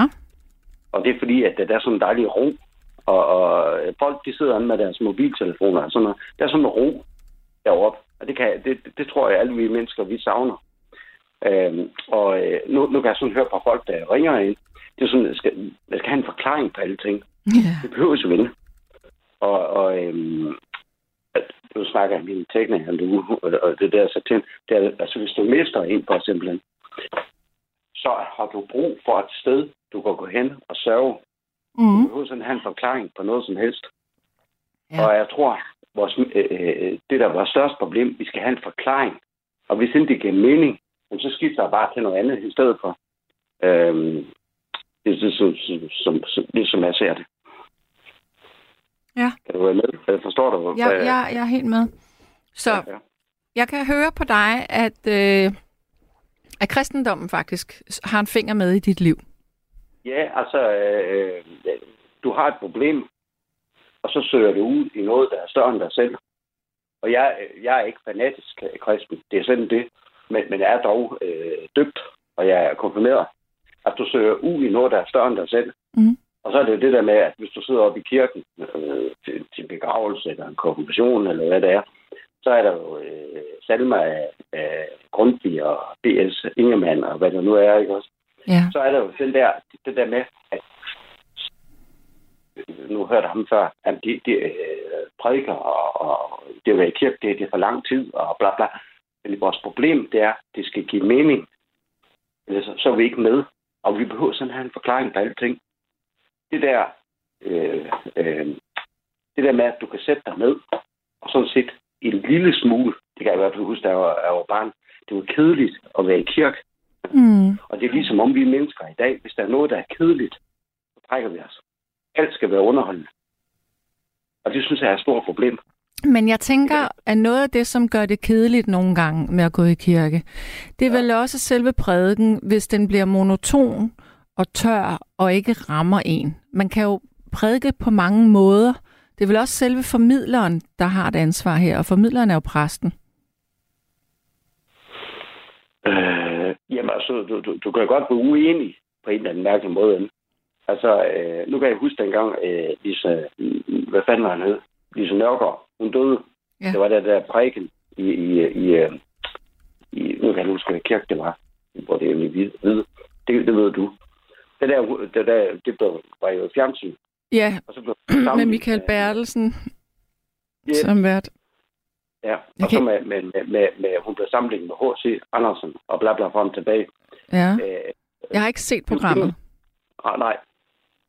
Og det er fordi, at der er sådan en dejlig ro. Og, og folk, de sidder med deres mobiltelefoner og sådan noget. Der er sådan en ro deroppe. Og det, kan, det, det tror jeg, alle vi mennesker, vi savner. Øhm, og øh, nu, nu kan jeg sådan høre på folk, der ringer ind. Det er sådan, jeg skal, jeg skal have en forklaring på alle ting. ja. Det behøver så vel. Og, og øhm, at- nu snakker jeg med min tekniker nu, og, og det der så til, det er, altså hvis du mister en for simpelthen, så har du brug for et sted, du kan gå hen og sørge. Du Mm. behøver sådan have en forklaring på noget som helst. Ja. Og jeg tror, vores, øh, øh, det der er vores største problem, vi skal have en forklaring. Og hvis ikke det giver mening, så skifter jeg bare til noget andet i stedet for. Øhm, det er det, som, som, som, som, det, som jeg ser det. Ja. Kan du være med? Øh, Forstår du? Jeg, hvad- jeg, jeg er helt med. Så ja. jeg kan høre på dig, at, øh, at kristendommen faktisk har en finger med i dit liv. Ja, altså, øh, øh, du har et problem, og så søger du ud i noget, der er større end dig selv. Og jeg, jeg er ikke fanatisk kristen, det er sådan det, men, men jeg er dog øh, døbt, og jeg er konfirmeret. At du søger ud i noget, der er større end dig selv. Mhm. Og så er det jo det der med, at hvis du sidder oppe i kirken øh, til, til begravelse eller en konfirmation, eller hvad det er, så er der jo øh, salmer af, af Grundtvig og B.S. Ingemann og hvad det nu er, ikke også? Ja. så er der jo den der, det der med, at nu hørte ham før, at de, de øh, prædiker, og, og det at være i kirke, det, det er for lang tid, og bla bla. Men vores problem, det er, at det skal give mening. Ellers så, så er vi ikke med. Og vi behøver sådan have en forklaring på alting. Det der, øh, øh, det der med, at du kan sætte dig ned, og sådan set en lille smule, det kan jeg i hvert fald huske, da jeg var, jeg var barn, det var kedeligt at være i kirke. Mm. Og det er ligesom om vi er mennesker i dag. Hvis der er noget, der er kedeligt, så trækker vi os. Alt skal være underholdende. Og det synes jeg er et stort problem. Men jeg tænker, at noget af det, som gør det kedeligt nogle gange med at gå i kirke, det er vel også selve prædiken, hvis den bliver monoton og tør og ikke rammer en. Man kan jo prædike på mange måder. Det er vel også selve formidleren, der har et ansvar her, og formidleren er jo præsten. Øh, jamen altså, du, du, du kan godt være uenig på en eller anden mærkelig måde. Altså, øh, nu kan jeg huske dengang, øh, Lisa, mm, hvad fanden var han hed? Lisa Nørgaard, hun døde. Ja. Det var der, der prædiken i, i, i, øh, i, nu kan jeg huske, hvad kirke det var, hvor det er i hvide. Det, det ved du. Det der, det der, det blev, var jo i fjernsyn. Ja, Og så blev med Michael Bertelsen Ja. som vært. Ja, og Okay. så med, med, med, med, med, hun blev sammenlignet med H.C. Andersen og bla bla frem tilbage. Ja. Øh, Jeg har ikke set programmet. ah, nej,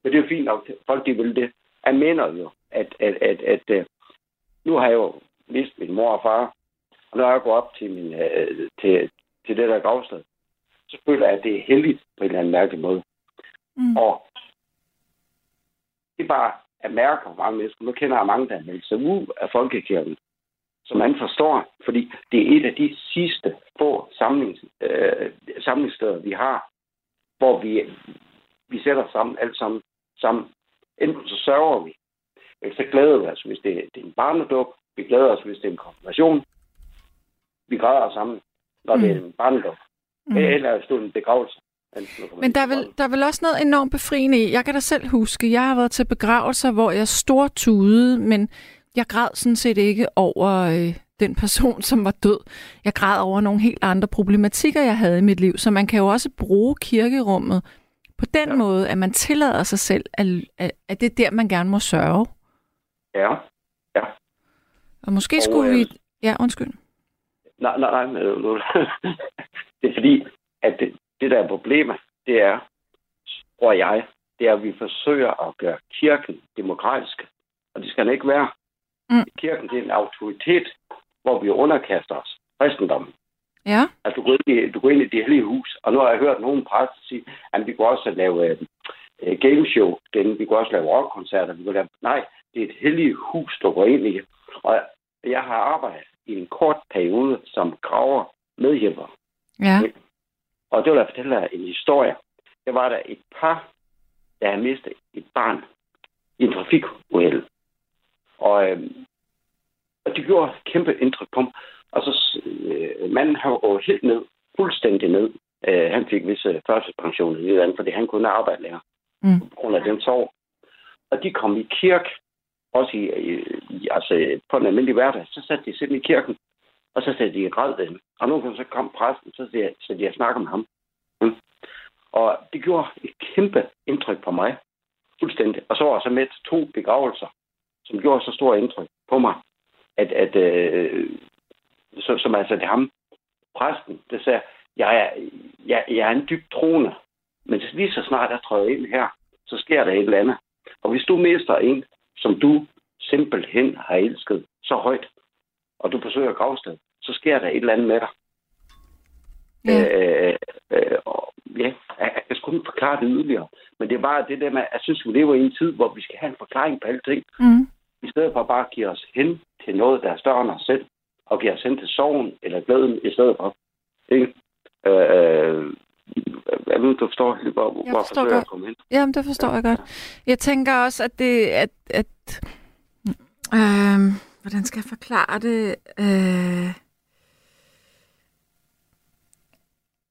men det er jo fint nok. Folk de vil det. Jeg mener jo, at, at, at, at, at nu har jeg jo mistet min mor og far, og når jeg går op til, min, øh, til, til det der gravsted, så føler jeg, at det er heldigt på en eller anden mærkelig måde. Mm. Og det er bare at mærke hvor mange mennesker. Nu kender jeg mange, der har meldt sig ud af folkekirken, som man forstår, fordi det er et af de sidste få samlings, øh, samlingssteder, vi har, hvor vi, vi sætter sammen, alt sammen, sammen. Enten så sørger vi, så glæder vi os, hvis det, det er en barnedåb, vi glæder os, hvis det er en konfirmation. Vi græder sammen, når mm. det er en barnedåb, mm. eller er en begravelse. Men der er, vel, der er vel også noget enormt befriende i. Jeg kan da selv huske, jeg har været til begravelser, hvor jeg stortudede, men jeg græd sådan set ikke over øh, den person, som var død. Jeg græd over nogle helt andre problematikker, jeg havde i mit liv. Så man kan jo også bruge kirkerummet på den ja. måde, at man tillader sig selv, at, at, at det er der, man gerne må sørge. Ja, ja. Og måske Og, skulle øh, vi... Ja, undskyld. Nej, nej, nej. det er fordi, at det, det der er problemet, det er, tror jeg, det er, at vi forsøger at gøre kirken demokratisk. Og det skal den ikke være. Mm. Kirken det er en autoritet, hvor vi underkaster os kristendommen. Ja, Altså, du går, ind i, du går ind i det hellige hus, og nu har jeg hørt nogen præster sige, at vi kunne også lave øh, øh, gameshow, den, vi kunne også lave rockkoncerter. Vi kunne lave, nej, det er et hellige hus, du går ind i. Og jeg har arbejdet i en kort periode som graver medhjælper. ja. Og det vil jeg fortælle dig en historie. Der var der et par, der havde mistet et barn i en trafikuheld. Og, øhm, og det gjorde kæmpe indtryk på mig. Og så øh, manden har jo helt ned, fuldstændig ned. Øh, han fik visse førtidspension i andet, fordi han kunne arbejde længere Mm. på grund af den sorg. Og de kom i kirke, også i, i, i altså på en almindelig hverdag, så satte de simpelthen i kirken, og så satte de i græd dem. Og nogle gange så kom præsten, så sagde så de og snakke med ham. Mm. Og det gjorde et kæmpe indtryk på mig. Fuldstændig. Og så var jeg så med til to begravelser, som gjorde så stort indtryk på mig, at, at øh, så, som altså det ham, præsten, der sagde, jeg er, jeg, jeg er en dyb troende, men lige så snart jeg træder ind her, så sker der et eller andet. Og hvis du mister en, som du simpelthen har elsket så højt, og du besøger gravsted, så sker der et eller andet med dig. Ja. Øh, øh, og, ja, jeg, jeg sgu ikke forklare det yderligere. Men det er bare det der med, at jeg synes, vi lever i en tid, hvor vi skal have en forklaring på alting. Mm. I stedet for bare at give os hen til noget, der er større end os selv, og give os hen til sorgen eller glæden i stedet for. Ikke? Øh, jeg ved, du forstår, hvor, hvor Jeg forstår forsøger jeg godt. at komme hen. Jamen, det forstår jeg godt. Jeg tænker også, at det... At, at, øh, hvordan skal jeg forklare det? Øh,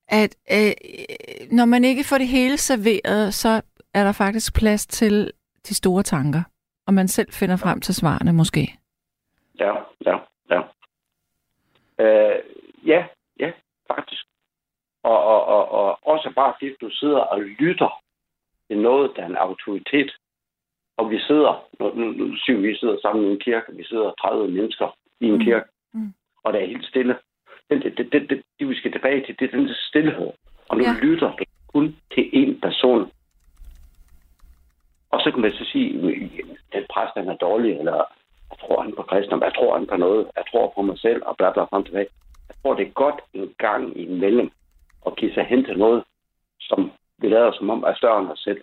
at øh, når man ikke får det hele serveret, så er der faktisk plads til de store tanker. Og man selv finder frem til svarene, måske. Ja, ja, ja. Øh, ja, ja, faktisk. Og, og, og, og også bare det, du sidder og lytter til noget, der er en autoritet. Og vi sidder, nu, nu, nu siger vi, sidder sammen i en kirke, vi sidder 30 mennesker i en Mm. kirke, Mm. og det er helt stille. Det, det, det, det, det, det vi skal tilbage til, det er den der stillhed. Og nu Ja. lytter du kun til én person. Og så kan man så sige, at den præst han er dårlig, eller jeg tror han på kristendom, jeg tror han på noget, jeg tror på mig selv, og bla bla frem tilbage. Jeg tror, det er godt en gang imellem at give sig hen til noget, som vi lader som om er større end os selv.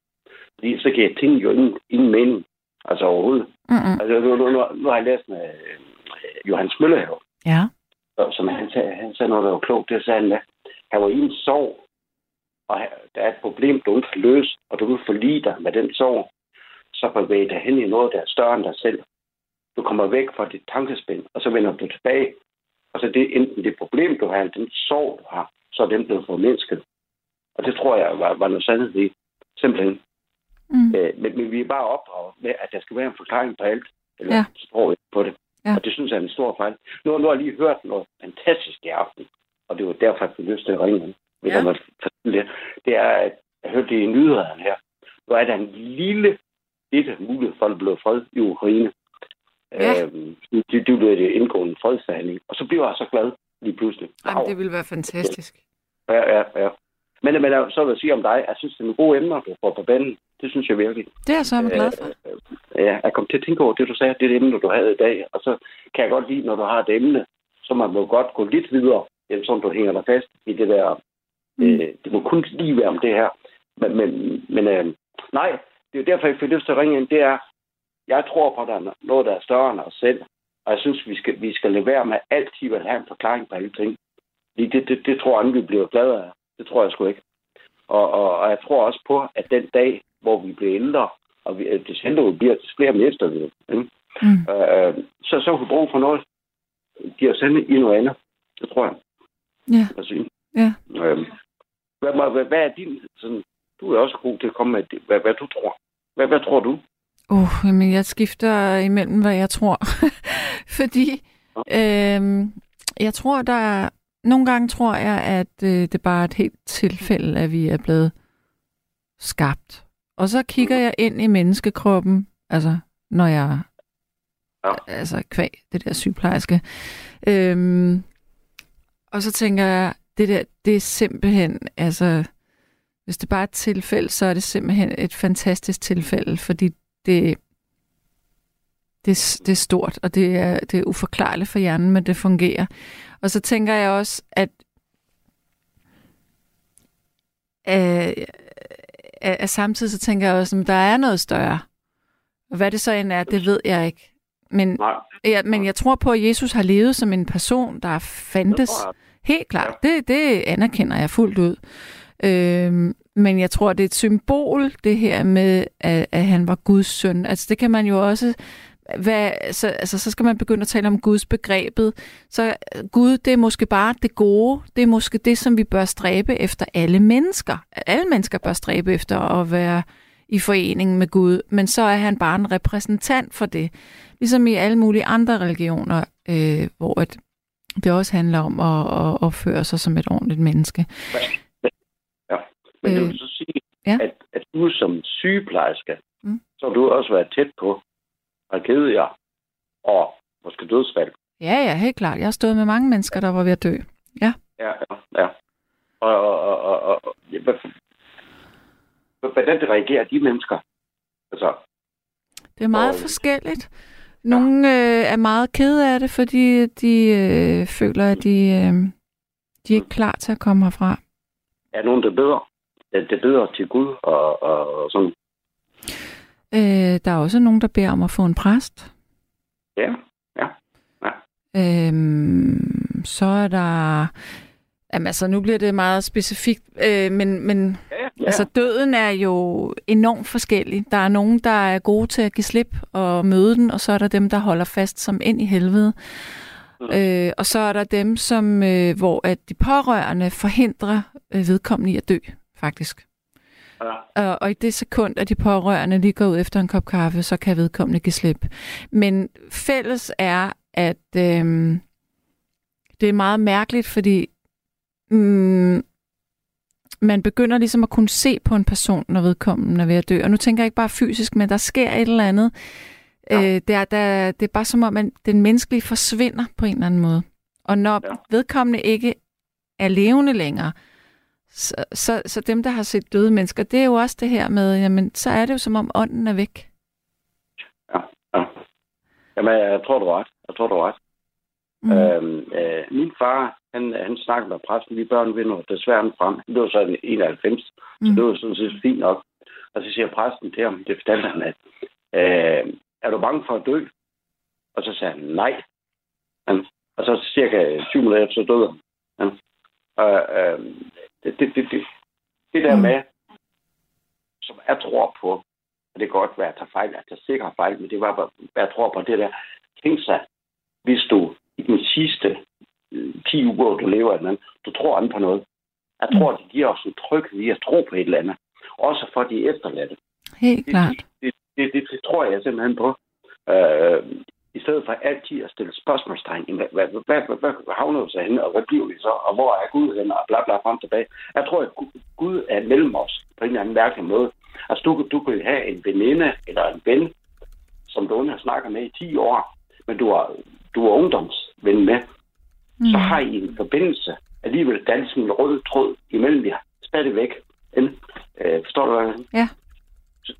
Fordi så giver ting jo ingen, ingen mening. Altså overhovedet. Mm-mm. Altså, nu, nu, nu, nu har jeg læst med øh, Johannes Møllehave, Ja. og som han sagde, han sagde noget, der var klogt. Det sagde han, at han var i en sorg, og der er et problem, du ikke kan løse, og du vil forlige dig med den sorg, så bevæg dig hen i noget, der er større end dig selv. Du kommer væk fra dit tankespind, og så vender du tilbage. Og så det enten det problem, du har, eller den sorg, du har, så er den blevet formindsket. Og det tror jeg var, var noget sandhed i. Simpelthen. Mm. Øh, men, men vi er bare opdraget med, at der skal være en forklaring på alt. Eller Ja. sprog på det. Ja. Og det synes jeg er en stor fejl. Nu, nu har jeg lige hørt noget fantastisk i aften. Og det var derfor, jeg fik lyst til at ringe. Hvis Ja. jeg det. Er, at jeg hørte det i nyhederne her. Nu er der en lille, lille mulighed for, at der blev fred i Ukraine. Ja. Øhm, det, det blev det indgå en fredsforhandling. Og så blev jeg så glad lige pludselig. Jamen, det ville være fantastisk. Ja, ja, ja. Men, men så vil jeg sige om dig, jeg synes, det er nogle gode emner, du får på banen. Det synes jeg virkelig. Det er jeg så glad for. Øh, ja, jeg kom til at tænke over det, du sagde, det er det emne, du havde i dag. Og så kan jeg godt lide, når du har et emne, så man må godt gå lidt videre, end sådan du hænger dig fast i det der. Mm. Øh, det må kun lige være om det her. Men, men, men øh, nej, det er jo derfor, jeg fik lyst til at ringe ind. Det er, jeg tror på, at der er noget, der er større end os selv. Og jeg synes, vi skal, vi skal lade være med altid at have en forklaring på alle ting. Fordi Det, det, det tror jeg, vi bliver glade af. Det tror jeg sgu ikke. Og, og, og jeg tror også på, at den dag, hvor vi bliver ældre, og vi, at det ældre vi bliver, flere mister vi. Ikke? Mm. Øh, så, så har vi brug for noget, giver os i noget andet. Det tror jeg. Ja. sige. Ja. Øhm, hvad, hvad, hvad er din du er også god til at komme med, det, hvad, hvad du tror. Hvad, hvad tror du? Uh, jamen, jeg skifter imellem, hvad jeg tror. Fordi øh, jeg tror, der er... Nogle gange tror jeg, at øh, det bare er et helt tilfælde, at vi er blevet skabt. Og så kigger jeg ind i menneskekroppen, altså når jeg... Ja. Altså kvæg, det der sygeplejerske. Øhm, og så tænker jeg, det der, det er simpelthen, altså, hvis det bare er et tilfælde, så er det simpelthen et fantastisk tilfælde, fordi det, det, er- det er stort, og det er, det er uforklarligt for hjernen, men det fungerer. Og så tænker jeg også, at øh, at, at samtidig så tænker jeg også, at der er noget større. Og hvad det så end er, det ved jeg ikke. Men, Nej. ja, men jeg tror på, at Jesus har levet som en person, der fandtes. Jeg. Helt klart. Det, det anerkender jeg fuldt ud. Øhm, men jeg tror, det er et symbol, det her med, at, at han var Guds søn. Altså det kan man jo også... Hvad, så, altså, så skal man begynde at tale om Guds begrebet. Så Gud, det er måske bare det gode. Det er måske det, som vi bør stræbe efter alle mennesker. Alle mennesker bør stræbe efter at være i forening med Gud. Men så er han bare en repræsentant for det. Ligesom i alle mulige andre religioner, øh, hvor at det også handler om at, at opføre sig som et ordentligt menneske. Ja. Men Øh, vil så sige, ja. at, at du som sygeplejerske, Mm. så har du også været tæt på tragedier og måske dødsfald. Ja, ja, helt klart. Jeg har stået med mange mennesker, der var ved at dø. Ja. Ja, ja. Og, og, og, og, ja, hvordan reagerer de mennesker? Altså, Det er meget Og- forskelligt. Nogle øh, er meget kede af det, fordi de øh, føler, at de, øh, de er ikke klar til at komme herfra. er nogen, der beder? Det, det beder til Gud og, og, og sådan. Øh, der er også nogen, der beder om at få en præst. Ja, ja. Øhm, så er der... Jamen altså, nu bliver det meget specifikt, øh, men, men Ja, ja. altså, døden er jo enormt forskellig. Der er nogen, der er gode til at give slip og møde den, og så er der dem, der holder fast som ind i helvede. Øh, og så er der dem, som, øh, hvor at de pårørende forhindrer øh, vedkommende i at dø, faktisk. Ja. Og, og i det sekund, at de pårørende lige går ud efter en kop kaffe, så kan vedkommende give slip. Men fælles er, at øhm, det er meget mærkeligt, fordi mm, man begynder ligesom at kunne se på en person, når vedkommende er ved at dø. Og nu tænker jeg ikke bare fysisk, men der sker et eller andet. Ja. Øh, det, er, der, det er bare som om, at den menneskelige forsvinder på en eller anden måde. Og når ja. Vedkommende ikke er levende længere, så, så, så dem, der har set døde mennesker, det er jo også det her med, jamen, så er det jo som om ånden er væk. ja, ja. Jamen, jeg tror, du har ret. Jeg tror, du har ret. Mm. Øhm, øh, min far, han, han snakkede med præsten, vi børn vinder desværre frem. Det var så en 91, så Mm. det var sådan set fint nok. Og så siger præsten til ham, det fortalte han, at øh, er du bange for at dø? Og så sagde han, nej. Han, og så cirka 20 minutter efter, så døde han. han. Og, øh, det, det, det, det, det der Mm. med, som jeg tror på, og det kan godt være, at jeg tager fejl, at jeg sikkert fejl, men det var, hvad jeg tror på, det der. Tænk sig, hvis du i den sidste øh, 10 uger, du lever anden, du tror andet på noget. Jeg tror, det giver os en tryghed i at tro på et eller andet. Også for de efterladte. Helt Det, klart. det, det, det, det tror jeg simpelthen på. Øh, I stedet for altid at stille spørgsmålstegn. Hvad, hvad, hvad, hvad, hvad havner vi så henne, og hvad bliver vi så, og hvor er Gud henne, og bla bla frem og tilbage. Jeg tror, at Gud- er mellem os på en eller anden mærkelig måde. Altså, du, du kan have en veninde eller en ven, som du har snakket med i 10 år, men du er, du er ungdomsven med, Mm. så har I en forbindelse alligevel dansen en rød tråd imellem jer. Stadigvæk. En, øh, forstår du, hvad jeg? Ja.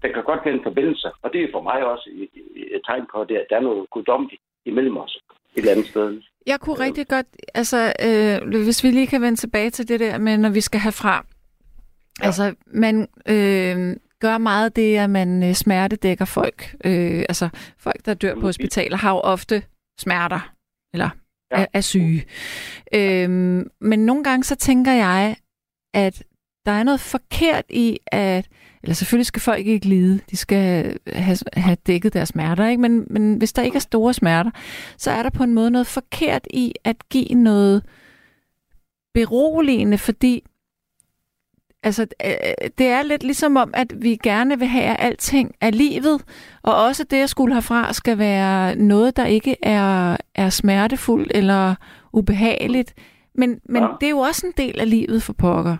Der kan godt være en forbindelse, og det er for mig også et, et tegn på, at der der er noget guddommeligt imellem os et eller andet sted. Jeg kunne rigtig godt, altså øh, hvis vi lige kan vende tilbage til det der med, når vi skal herfra. Ja. Altså, man øh, gør meget det, at man øh, smertedækker folk. Øh, altså, folk, der dør på hospitaler, har jo ofte smerter, eller Ja. er, er syge. Øh, men nogle gange så tænker jeg, at der er noget forkert i, at eller selvfølgelig skal folk ikke lide, de skal have, have dækket deres smerter, ikke? Men, men hvis der ikke er store smerter, så er der på en måde noget forkert i at give noget beroligende, fordi Altså, øh, det er lidt ligesom om, at vi gerne vil have, at alting af livet, og også det at skulle herfra, skal være noget, der ikke er, er smertefuldt eller ubehageligt. Men, men Ja. det er jo også en del af livet for pokker.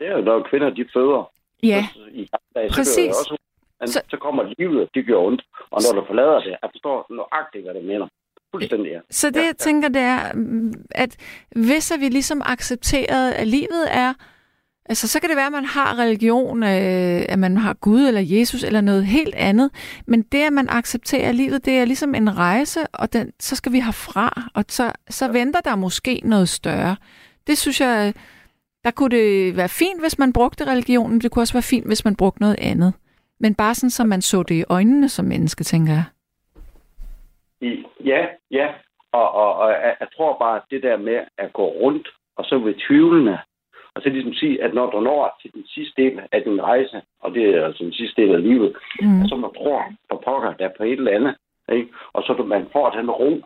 Er jo, når kvinder de føder. Ja, Så, I dage, så også, men Så- så, kommer livet, det gør ondt. Og når du forlader det, jeg forstår nøjagtigt, hvad det mener. Fuldstændig, ja. så det jeg tænker, det er, mm, at hvis at vi ligesom accepterer, at livet er, altså så kan det være, at man har religion, øh, at man har Gud eller Jesus eller noget helt andet, men det, at man accepterer livet, det er ligesom en rejse, og den, så skal vi herfra, og så, så venter der måske noget større. Det synes jeg, der kunne det være fint, hvis man brugte religionen, det kunne også være fint, hvis man brugte noget andet. Men bare sådan, som man så det i øjnene som menneske, tænker jeg. Ja, ja. Og, og, og jeg, tror bare, at det der med at gå rundt, og så ved tvivlende, og så ligesom sige, at når du når til den sidste del af din rejse, og det er altså den sidste del af livet, Mm. så man tror på pokker, der er på et eller andet, ikke? og så man får den ro,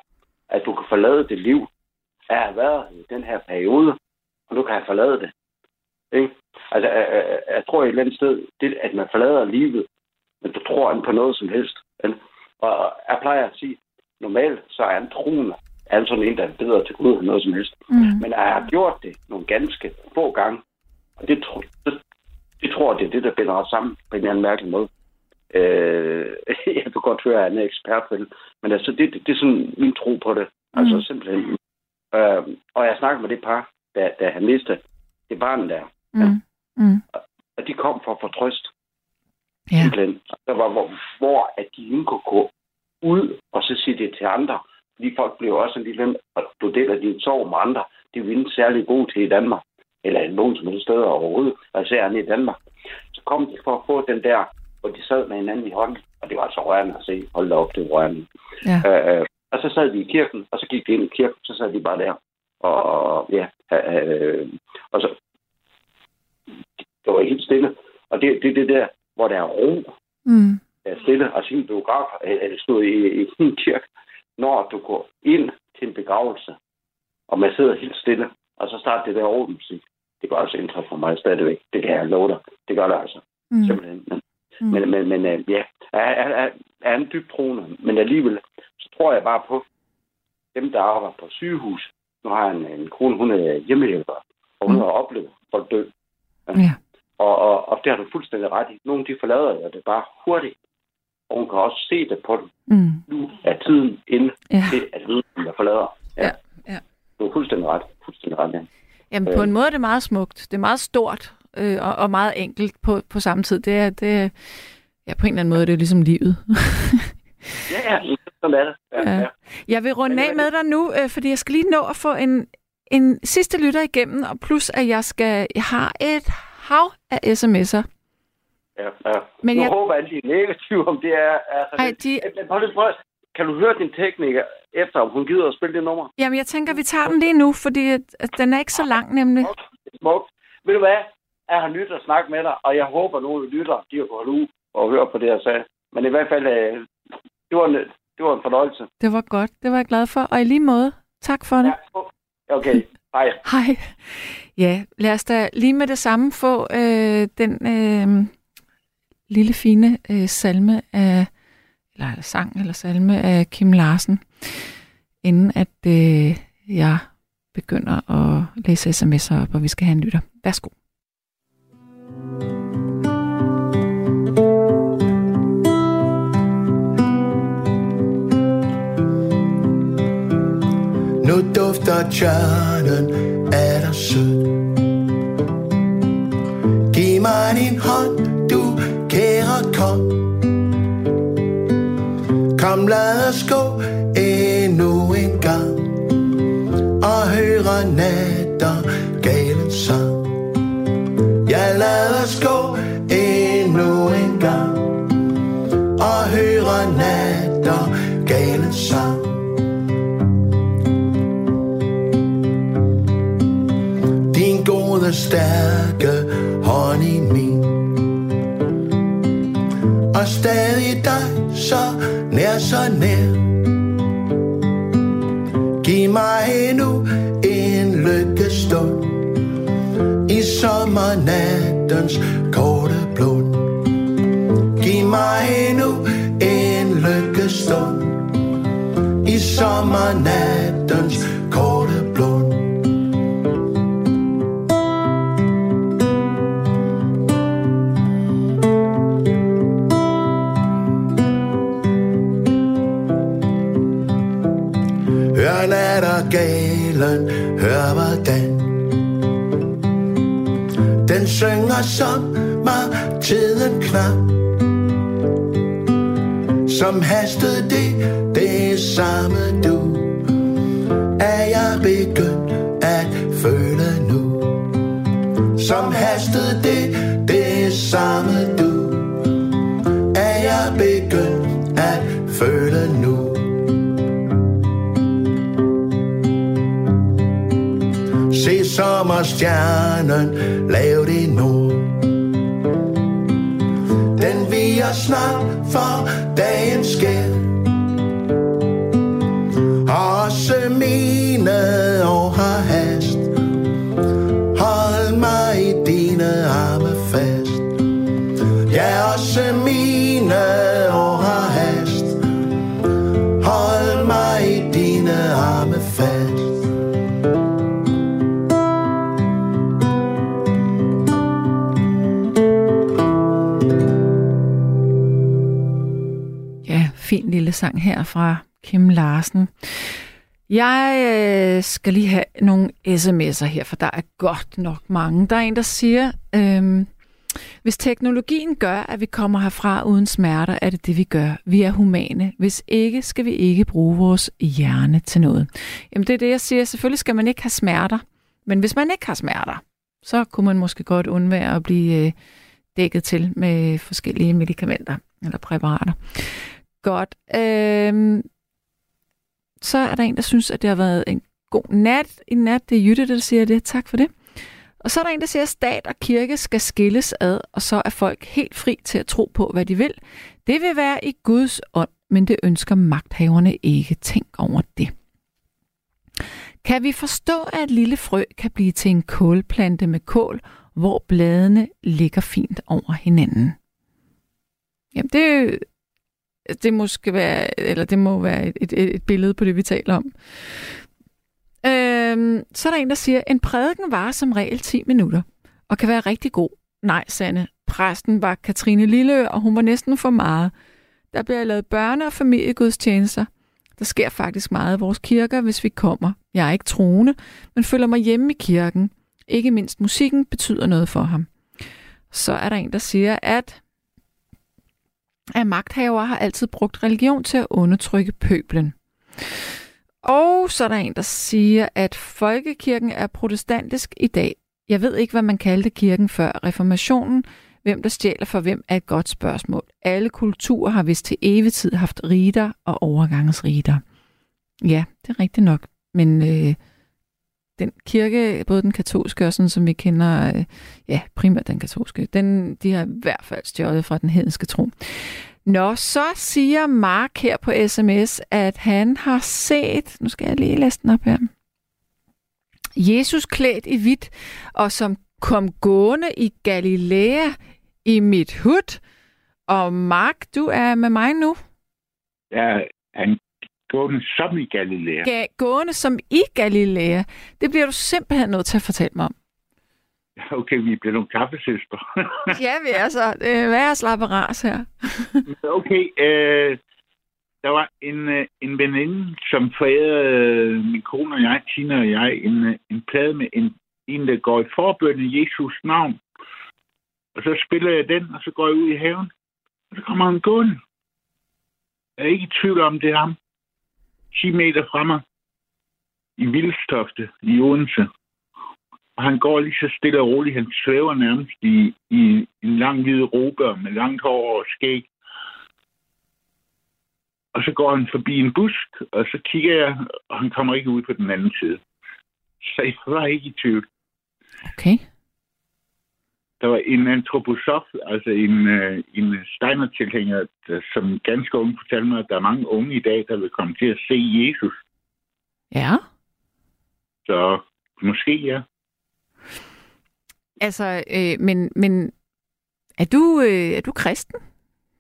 at du kan forlade det liv, at have været i den her periode, og du kan have forladet det. Ikke? Altså, jeg, jeg, jeg tror et eller andet sted, det, at man forlader livet, men du tror på noget som helst. Ikke? Og jeg plejer at sige, normalt så er en troende, er sådan en, der er bedre til Gud end noget som helst. Mm. Men jeg har gjort det nogle ganske få gange, og det, tro, det, det tror jeg, det er det, der binder os sammen på en eller anden mærkelig måde. Øh, jeg kan godt høre, at han er ekspert på det, men altså, det, det, det er sådan min tro på det. Altså Mm. simpelthen. Øh, og jeg snakkede med det par, der, der havde mistet det barn der, Mm. Mm. og de kom for at få trøst. Ja. Der var, hvor, hvor at de ikke kunne gå ud og så sige det til andre. Fordi folk blev også en lille, og du deler din sorg med andre. Det er vi ikke særlig gode til i Danmark. Eller nogen som helst steder overhovedet. Og især i Danmark. Så kom de for at få den der, hvor de sad med hinanden i hånden. Og det var altså rørende at se. Hold da op, det var rørende. Ja. Øh, øh, og så sad de i kirken, og så gik de ind i kirken, så sad de bare der. Og, ja, øh, og så det var helt stille. Og det er det, det der, hvor der er ro, Mm. der er stille, og sin biograf, eller stod i, i en kirke, når du går ind til en begravelse, og man sidder helt stille, og så starter det der orgelmusik. Det gør også indtryk for mig stadigvæk. Det kan jeg love dig. Det gør det altså. Mm. Simpelthen. Men, Mm. men, men, men øh, ja, jeg er, er, er en dybt troende, men alligevel, så tror jeg bare på dem, der arbejder på sygehus. Nu har jeg en, kone, hun er hjemmehjælper, og hun Mm. har oplevet folk dø. Ja. Og, og, og det har du fuldstændig ret i. Nogle de forlader det bare hurtigt. Og hun kan også se det på dem. Mm. Nu er tiden inde Ja. til, at der forlader. Ja, ja. Du er fuldstændig ret. Fuldstændig ret, ja. Jamen, på en måde er det meget smukt. Det er meget stort øh, og, og meget enkelt på, på samme tid. Det er, det ja, på en eller anden måde, det er ligesom livet. Ja, ja. Sådan er det. Ja, Ja. ja. jeg vil runde af med dig nu, øh, fordi jeg skal lige nå at få en, en sidste lytter igennem, og plus at jeg skal, jeg har et hav af sms'er. ja, ja. Men nu jeg- håber at de er negative, om det er... Altså, Ej, de, prøv at prøve. Kan du høre din tekniker efter, om hun gider at spille det nummer? jamen, jeg tænker, vi tager den lige nu, fordi at, at den er ikke så lang, nemlig. Smukt. Ved du hvad? Jeg har lyttet og snakket med dig, og jeg håber, nogle af lytter, de har gået ud og høre på det, jeg sagde. Men i hvert fald, øh, det var en, det var en fornøjelse. Det var godt, det var jeg glad for. Og i lige måde, tak for det. Ja, okay. Hej. Hej. Ja, lad os da lige med det samme få øh, den øh, lille fine øh, salme af, eller, sang eller salme af Kim Larsen, inden at øh, jeg begynder at læse sms'er op, og vi skal have en lytter. Værsgo. Dufter tjørnen af dig sød Giv mig din hånd, du kære kom Kom lad os gå endnu en gang. Og høre nattergalens stærke hånd i min. Og stadig dig så nær, så nær. Giv mig endnu en lykkestund i sommernattens korte blod Giv mig endnu en lykkestund i sommernattens synger sommertiden knap. Som hastede det, det samme du. Er jeg begyndt at føle nu? Som hastede det, det samme du. Er jeg begyndt at føle nu? Se sommerstjernen Den viger snart sang her fra Kim Larsen. Jeg øh, skal lige have nogle sms'er her, for der er godt nok mange. Der er en, der siger, øh, hvis teknologien gør, at vi kommer herfra uden smerter, er det det, vi gør. Vi er humane. Hvis ikke, skal vi ikke bruge vores hjerne til noget. Jamen det er det, jeg siger. Selvfølgelig skal man ikke have smerter. Men hvis man ikke har smerter, så kunne man måske godt undvære at blive øh, dækket til med forskellige medicamenter eller præparater. Godt. Øhm, så er der en, der synes, at det har været en god nat i nat. Det er Jytte, der siger det. Tak for det. Og så er der en, der siger, at stat og kirke skal skilles ad, og så er folk helt fri til at tro på, hvad de vil. Det vil være i Guds ånd, men det ønsker magthaverne ikke. Tænk over det. Kan vi forstå, at et lille frø kan blive til en kålplante med kål, hvor bladene ligger fint over hinanden? Jamen, det, det, måske være, eller det må være et, et, et billede på det, vi taler om. Øhm, så er der en, der siger, en prædiken var som regel 10 minutter, og kan være rigtig god. Nej, Sanne, præsten var Katrine Lille, og hun var næsten for meget. Der bliver lavet børne- og familiegudstjenester. Der sker faktisk meget i vores kirker, hvis vi kommer. Jeg er ikke troende, men føler mig hjemme i kirken. Ikke mindst musikken betyder noget for ham. Så er der en, der siger, at at magthavere har altid brugt religion til at undertrykke pøblen. Og så er der en, der siger, at folkekirken er protestantisk i dag. Jeg ved ikke, hvad man kaldte kirken før reformationen. Hvem der stjæler for hvem er et godt spørgsmål. Alle kulturer har vist til evig tid haft rider og overgangsrider. Ja, det er rigtigt nok. Men øh, den kirke, både den katolske og sådan, som vi kender, øh, ja, primært den katolske, den, de har i hvert fald stjålet fra den hedenske tro. Nå, så siger Mark her på sms, at han har set, nu skal jeg lige læse den op her, Jesus klædt i hvidt, og som kom gående i Galilea i mit hud. Og Mark, du er med mig nu. Ja, han gående som i Galilea. Ga- gående som i Galilea. Det bliver du simpelthen nødt til at fortælle mig om. Okay, vi bliver nogle kaffesøstre. Ja, vi er så. Hvad er slapperas her? okay, øh, der var en, øh, en veninde, som forærede øh, min kone og jeg, Tina og jeg, en, øh, en plade med en, en, der går i forbøn i Jesus navn. Og så spiller jeg den, og så går jeg ud i haven. Og så kommer han gående. Jeg er ikke i tvivl om, det er ham. 10 meter fra mig. I Vildstofte i Odense. Og han går lige så stille og roligt. Han svæver nærmest i, i en lang hvid roger med langt hår og skæg. Og så går han forbi en busk, og så kigger jeg, og han kommer ikke ud på den anden side. Så jeg var ikke i tvivl. Okay. Der var en antroposof, altså en, øh, en Steiner-tilhænger, der, som ganske unge fortalte mig, at der er mange unge i dag, der vil komme til at se Jesus. Ja. Så måske ja. Altså, øh, men, men er du, øh, er du kristen?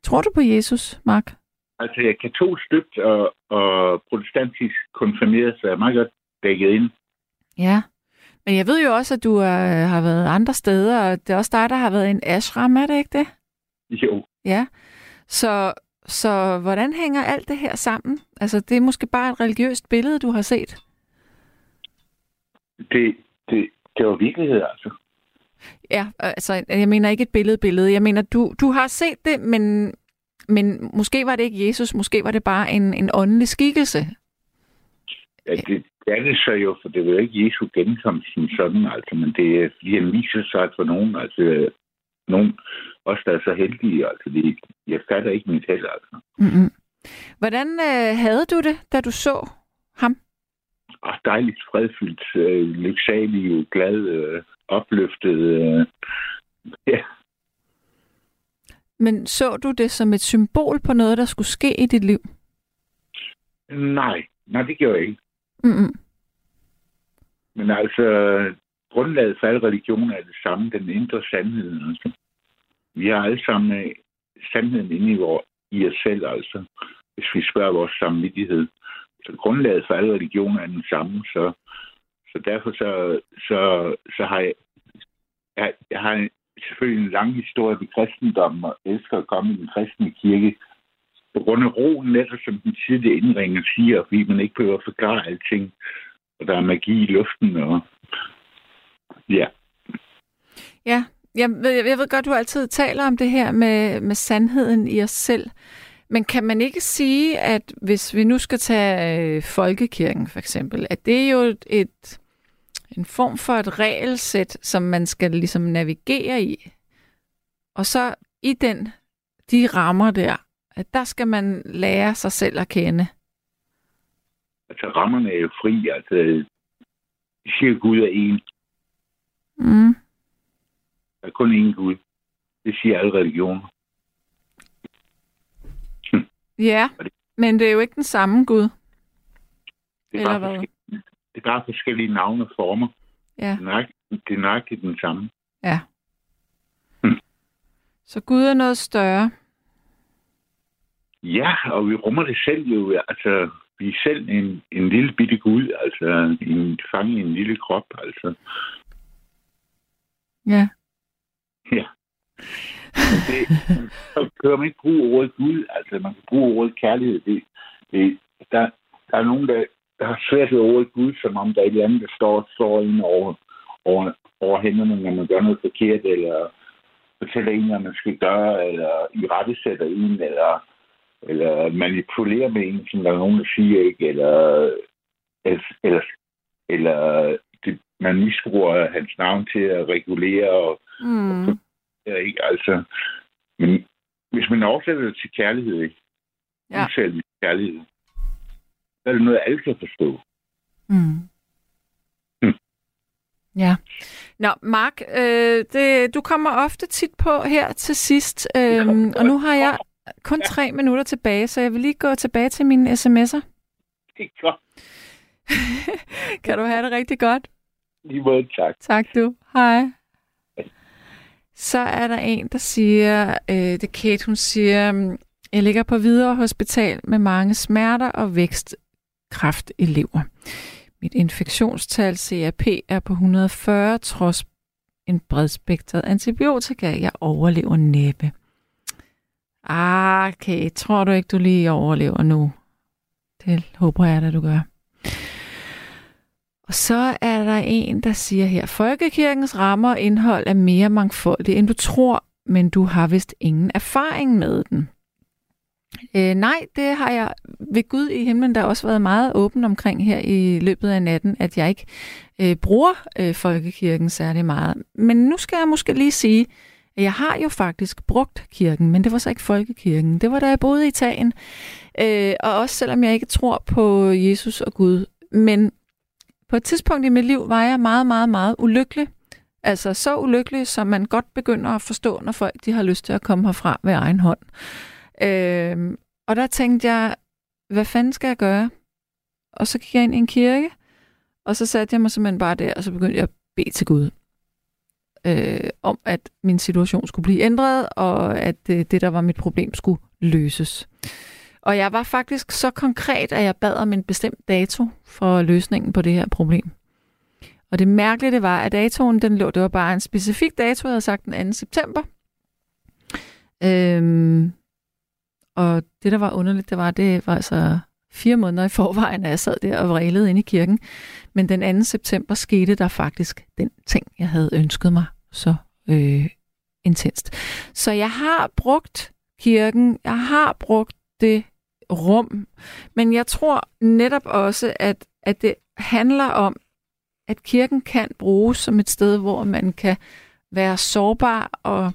Tror du på Jesus, Mark? Altså, jeg er katolsk støbt og, og protestantisk konfirmeret, så jeg er meget godt dækket ind. Ja. Men jeg ved jo også, at du er, har været andre steder, og det er også dig, der har været en ashram, er det ikke det? Jo, Ja. Så, så hvordan hænger alt det her sammen? Altså, det er måske bare et religiøst billede, du har set. det, det, det var virkelighed, altså. Ja, altså, jeg mener ikke et billede-billede. Jeg mener, du, du har set det, men, men måske var det ikke Jesus, måske var det bare en, en åndelig skikkelse. Ja, det, er det så jo, for det er jo ikke Jesu genkomst som sådan, altså, men det er, fordi han viser sig for nogen, altså, nogen, også der er så heldige, altså, det, jeg fatter ikke mit held, altså. Mm-hmm. Hvordan øh, havde du det, da du så ham? Og dejligt fredfyldt, øh, lyksalig, glad, øh, opløftet, øh, ja, Men så du det som et symbol på noget, der skulle ske i dit liv? nej, nej, det gjorde jeg ikke. Mm-hmm. Men altså, grundlaget for alle religioner er det samme, den indre sandhed. Altså. Vi har alle sammen øh, sandheden inde i, vores, i os selv, altså, hvis vi spørger vores samvittighed. Så grundlaget for alle religioner er den samme, så, så derfor så, så, så har jeg, jeg, jeg har selvfølgelig en lang historie ved kristendom og elsker at komme i den kristne kirke. På grund af roen, netop som den tidlige indringer siger, fordi man ikke behøver at forklare alting, og der er magi i luften, og ja. Ja, jeg ved, jeg ved godt, du altid taler om det her med, med sandheden i os selv. Men kan man ikke sige, at hvis vi nu skal tage øh, folkekirken for eksempel, at det er jo et, et, en form for et regelsæt, som man skal ligesom navigere i. Og så i den, de rammer der, at der skal man lære sig selv at kende. Altså, rammerne er jo fri, altså, siger, Gud er en. Mm. Der er kun én Gud. Det siger alle religioner. Ja, men det er jo ikke den samme Gud. Det er, Eller bare hvad? det er bare forskellige navne og former. Ja, Det er nøjagtigt, det er nøjagtigt den samme. ja. Hmm. Så Gud er noget større. Ja, og vi rummer det selv jo. Altså, vi er selv en, en lille bitte Gud, altså en fange i en lille krop, altså. Ja. Ja. Men Det, så kan man ikke bruge ordet Gud, altså man kan bruge ordet kærlighed. Det, det, der, der er nogen, der, der har svært ved ordet Gud, som om der er et eller andet, der står, står ind over, over, over hænderne, når man gør noget forkert, eller fortæller en, hvad man skal gøre, eller i rette sætter en, eller, eller manipulerer med en, som der er nogen, der siger, ikke? Eller, eller, eller, eller det, man misbruger hans navn til at regulere og Mm. Ja, ikke? Altså, men hvis man oversætter det til kærlighed, ikke? Ja. Uselvisk kærlighed, så er det noget, alle kan forstå. Mm. Hmm. Ja. Nå, Mark, øh, det, du kommer ofte tit på her til sidst, øh, og nu har jeg kun tre minutter tilbage, så jeg vil lige gå tilbage til mine sms'er. Det er godt. Kan du have det rigtig godt? Lige måde, tak. Tak du. Hej. Så er der en, der siger, øh, det er Kate, hun siger, "Mm, jeg ligger på videre hospital med mange smerter og vækstkræft i lever. Mit infektionstal CRP er på 140, trods en bredspektret antibiotika. Jeg overlever næppe. Ah, okay. Tror du ikke, du lige overlever nu? Det håber jeg da, du gør. Og så er der en, der siger her, Folkekirkens rammer og indhold er mere mangfoldige, end du tror, men du har vist ingen erfaring med den. Øh, nej, det har jeg ved Gud i himlen, der har også været meget åben omkring her i løbet af natten, at jeg ikke øh, bruger øh, folkekirken særlig meget. Men nu skal jeg måske lige sige, at jeg har jo faktisk brugt kirken, men det var så ikke folkekirken. Det var da jeg boede i Italien, øh, og også selvom jeg ikke tror på Jesus og Gud. Men på et tidspunkt i mit liv var jeg meget, meget, meget ulykkelig. Altså så ulykkelig, som man godt begynder at forstå, når folk de har lyst til at komme herfra ved egen hånd. Øh, og der tænkte jeg, hvad fanden skal jeg gøre? Og så gik jeg ind i en kirke, og så satte jeg mig simpelthen bare der, og så begyndte jeg at bede til Gud øh, om, at min situation skulle blive ændret, og at øh, det, der var mit problem, skulle løses. Og jeg var faktisk så konkret, at jeg bad om en bestemt dato for løsningen på det her problem. Og det mærkelige det var, at datoen, den lå, det var bare en specifik dato, jeg havde sagt den 2. september. Øhm, og det, der var underligt, det var, det var altså fire måneder i forvejen, at jeg sad der og vrælede inde i kirken. Men den 2. september skete der faktisk den ting, jeg havde ønsket mig så øh, intenst. Så jeg har brugt kirken, jeg har brugt det rum, men jeg tror netop også, at, at det handler om, at kirken kan bruges som et sted, hvor man kan være sårbar og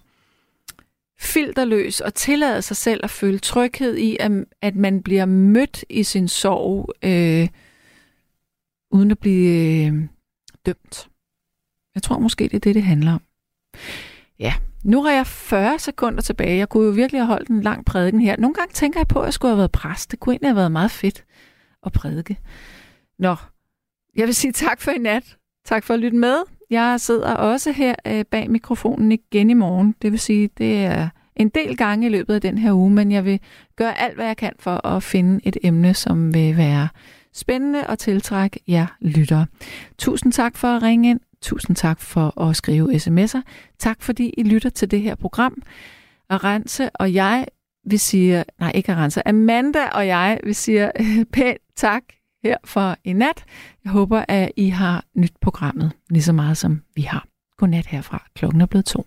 filterløs og tillade sig selv at føle tryghed i, at, at man bliver mødt i sin sorg, øh, uden at blive øh, dømt. Jeg tror måske, det er det, det handler om. Ja, nu har jeg 40 sekunder tilbage. Jeg kunne jo virkelig have holdt en lang prædiken her. Nogle gange tænker jeg på, at jeg skulle have været præst. Det kunne egentlig have været meget fedt at prædike. Nå, jeg vil sige tak for i nat. Tak for at lytte med. Jeg sidder også her øh, bag mikrofonen igen i morgen. Det vil sige, det er en del gange i løbet af den her uge, men jeg vil gøre alt, hvad jeg kan for at finde et emne, som vil være spændende og tiltrække jer lyttere. Tusind tak for at ringe ind. Tusind tak for at skrive sms'er. Tak fordi I lytter til det her program. Arance og jeg vil sige, nej ikke Arance, Amanda og jeg vil sige pænt tak her for i nat. Jeg håber, at I har nyt programmet lige så meget, som vi har. Godnat herfra. Klokken er blevet to.